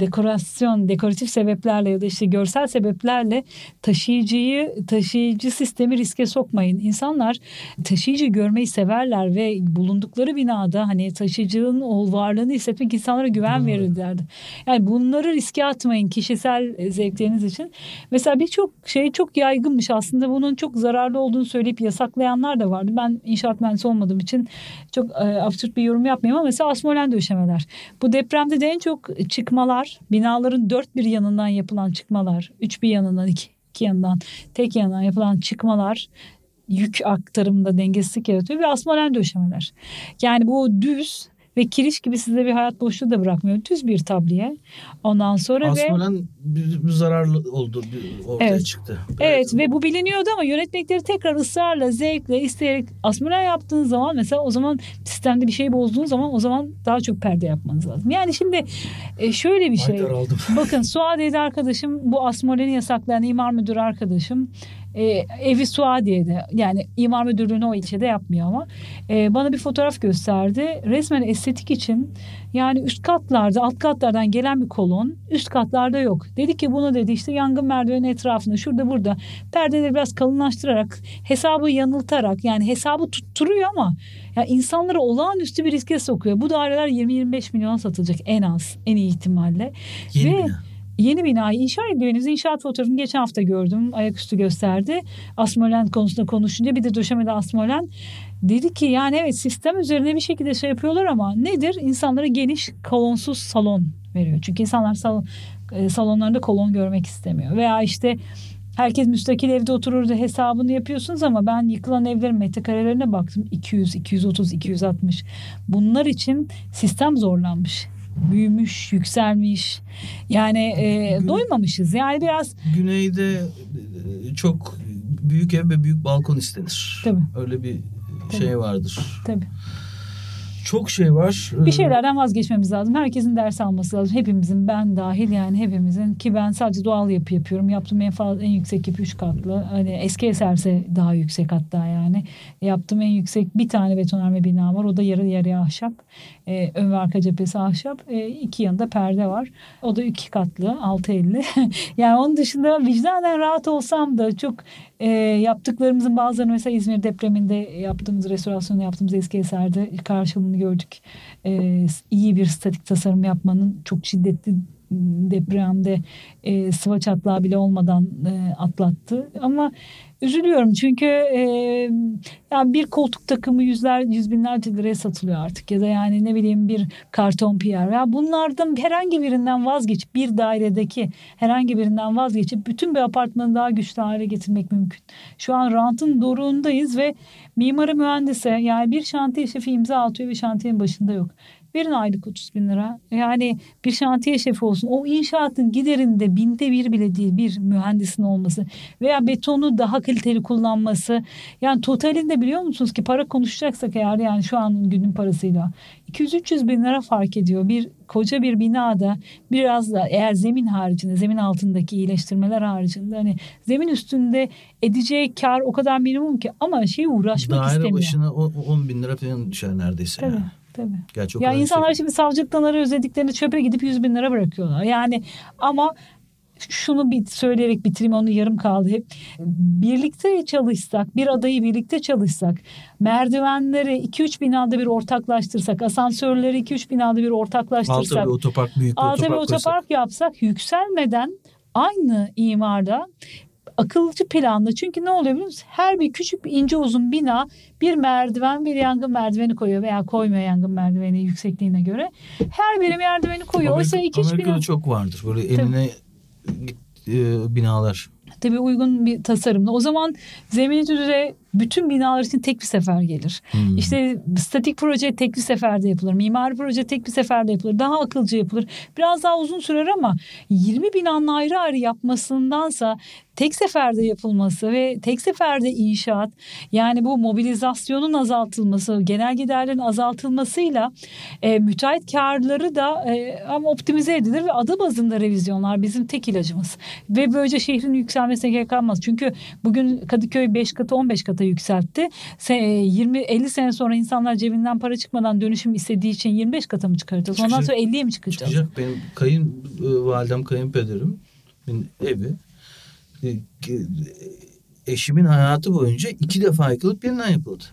dekorasyon, dekoratif sebeplerle ya da işte görsel sebeplerle taşıyıcıyı, taşıyıcı sistemi riske sokmayın. İnsanlar taşıyıcı görmeyi severler ve bulundukları binada hani taşıyıcının o varlığını hissetmek insanlara güven hmm. verirlerdi. Yani bunları riske atmayın kişisel zevkleriniz için. Mesela birçok şey çok yaygınmış aslında bunun çok zararlı olduğunu söyleyip yasaklayanlar da vardı. Ben inşaat mühendisi olmadığım için çok e, absürt bir yorum yapmayayım ama mesela asmolen döşemeler. Bu depremde de en çok çıkmalar, binaların dört bir yanından yapılan çıkmalar, üç bir yanından iki, iki yanından tek yanından yapılan çıkmalar yük aktarımında dengesizlik yaratıyor ve asmolen döşemeler. Yani bu düz ve kiriş gibi size bir hayat boşluğu da bırakmıyor. Düz bir tabliye. Ondan sonra Asmolen ve... bir, bir zararlı oldu bir ortaya evet. çıktı. Evet ve bu biliniyordu ama yönetmekleri tekrar ısrarla, zevkle, isteyerek asmolen yaptığınız zaman mesela o zaman sistemde bir şey bozduğunuz zaman o zaman daha çok perde yapmanız lazım. Yani şimdi e, şöyle bir şey. Bakın Suadiye'de arkadaşım bu asmoleni yasaklayan imar müdürü arkadaşım e, evi Suadiye'de yani imar müdürlüğünü o ilçede yapmıyor ama e, bana bir fotoğraf gösterdi. Resmen estetik için yani üst katlarda alt katlardan gelen bir kolon üst katlarda yok. Dedi ki bunu dedi işte yangın merdiveni etrafında şurada burada perdeleri biraz kalınlaştırarak hesabı yanıltarak yani hesabı tutturuyor ama ya insanları olağanüstü bir riske sokuyor. Bu daireler 20-25 milyon satılacak en az en iyi ihtimalle. Yeni Ve, bina yeni binayı inşa ediyor. inşaat fotoğrafını geçen hafta gördüm. Ayaküstü gösterdi. Asmolen konusunda konuşunca bir de döşemede Asmolen dedi ki yani evet sistem üzerine bir şekilde şey yapıyorlar ama nedir? İnsanlara geniş kolonsuz salon veriyor. Çünkü insanlar salon, e, salonlarında kolon görmek istemiyor. Veya işte herkes müstakil evde oturur da hesabını yapıyorsunuz ama ben yıkılan evlerin metrekarelerine baktım. 200, 230, 260. Bunlar için sistem zorlanmış büyümüş, yükselmiş. Yani e, Gün, doymamışız. Yani biraz güneyde e, çok büyük ev ve büyük balkon istenir. Tabii. Öyle bir Tabii. şey vardır. Tabii. Çok şey var. Bir şeylerden vazgeçmemiz lazım. Herkesin ders alması lazım. Hepimizin ben dahil yani hepimizin ki ben sadece doğal yapı yapıyorum. Yaptığım en fazla en yüksek yapı üç katlı. Hani eski eserse daha yüksek hatta yani. Yaptığım en yüksek bir tane betonarme bina var. O da yarı yarıya ahşap. Ee, ön ve arka cephesi ahşap. Ee, iki yanında perde var. O da iki katlı 6.50. yani onun dışında vicdanen rahat olsam da çok e, yaptıklarımızın bazılarını mesela İzmir depreminde yaptığımız restorasyonu yaptığımız eski eserde karşılığını gördük. E, iyi bir statik tasarım yapmanın çok şiddetli depremde e, sıva çatlağı bile olmadan e, atlattı. Ama üzülüyorum çünkü e, yani bir koltuk takımı yüzler yüz binlerce liraya satılıyor artık ya da yani ne bileyim bir karton piyer ya bunlardan herhangi birinden vazgeçip bir dairedeki herhangi birinden vazgeçip bütün bir apartmanı daha güçlü hale getirmek mümkün. Şu an rantın doruğundayız ve mimarı mühendise yani bir şantiye şefi imza atıyor ve şantiyenin başında yok. Verin aylık 30 bin lira. Yani bir şantiye şefi olsun. O inşaatın giderinde binde bir bile değil bir mühendisin olması. Veya betonu daha kaliteli kullanması. Yani totalinde biliyor musunuz ki para konuşacaksak eğer yani şu an günün parasıyla 200-300 bin lira fark ediyor. Bir koca bir binada biraz da eğer zemin haricinde zemin altındaki iyileştirmeler haricinde hani zemin üstünde edeceği kar o kadar minimum ki ama şey uğraşmak Daire istemiyor. Daire başına 10 bin lira falan düşer neredeyse. Tabii. Yani. Tabii. Gerçi ya insanlar şey... şimdi savcılıktan özlediklerini çöpe gidip 100 bin lira bırakıyorlar. Yani ama şunu bir söyleyerek bitireyim onu yarım kaldı hep. Birlikte çalışsak, bir adayı birlikte çalışsak, merdivenleri 2-3 binada bir ortaklaştırsak, asansörleri 2-3 binada bir ortaklaştırsak. Altta bir otopark, büyük bir otopark, otopark yapsak yükselmeden aynı imarda akılcı planlı. Çünkü ne oluyor biliyor musun? Her bir küçük bir ince uzun bina bir merdiven bir yangın merdiveni koyuyor veya koymuyor yangın merdiveni yüksekliğine göre. Her biri merdiveni koyuyor. Amerika, Oysa iki Amerika'da bina... çok vardır. Böyle eline e, binalar. Tabii uygun bir tasarımla. O zaman zemini düzey bütün binalar için tek bir sefer gelir. Hmm. İşte statik proje tek bir seferde yapılır. Mimari proje tek bir seferde yapılır. Daha akılcı yapılır. Biraz daha uzun sürer ama 20 binanın ayrı ayrı yapmasındansa tek seferde yapılması ve tek seferde inşaat yani bu mobilizasyonun azaltılması, genel giderlerin azaltılmasıyla e, müteahhit karları da e, ama optimize edilir ve adı bazında revizyonlar bizim tek ilacımız. Ve böylece şehrin yükselmesine gerek kalmaz. Çünkü bugün Kadıköy 5 katı 15 katı kata yükseltti. 20-50 sene sonra insanlar cebinden para çıkmadan dönüşüm istediği için 25 kata mı çıkaracağız? Ondan Çıkacak. sonra 50'ye mi çıkacağız? Çıkacak benim kayın e, validem kayınpederim evi e, e, eşimin hayatı boyunca iki defa yıkılıp yeniden yapıldı.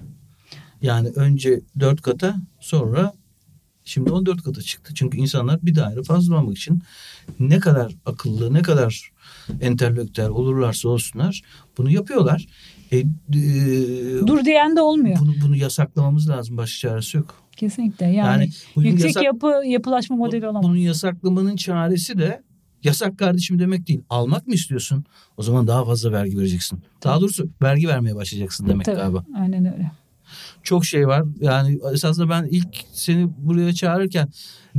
Yani önce dört kata sonra şimdi 14 kata çıktı. Çünkü insanlar bir daire fazla almak için ne kadar akıllı ne kadar entelektüel olurlarsa olsunlar bunu yapıyorlar. E, e, Dur diyen de olmuyor. bunu, bunu yasaklamamız lazım. Başka çaresi yok. Kesinlikle. Yani, Yani yüksek yasak- yapı yapılaşma modeli olamaz. bunun yasaklamanın çaresi de yasak kardeşim demek değil. Almak mı istiyorsun? O zaman daha fazla vergi vereceksin. Daha doğrusu vergi vermeye başlayacaksın demek Tabii, galiba. Aynen öyle. Çok şey var. Yani esasında ben ilk seni buraya çağırırken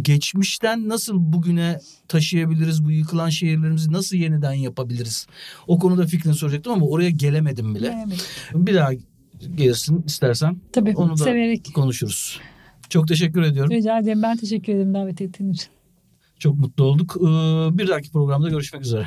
geçmişten nasıl bugüne taşıyabiliriz bu yıkılan şehirlerimizi nasıl yeniden yapabiliriz? O konuda fikrini soracaktım ama oraya gelemedim bile. Bilemedim. Bir daha gelirsin istersen Tabii Onu da- severek. konuşuruz. Çok teşekkür ediyorum. Rica ederim. Ben teşekkür ederim davet ettiğin için. Çok mutlu olduk. Ee, Bir dahaki programda görüşmek üzere.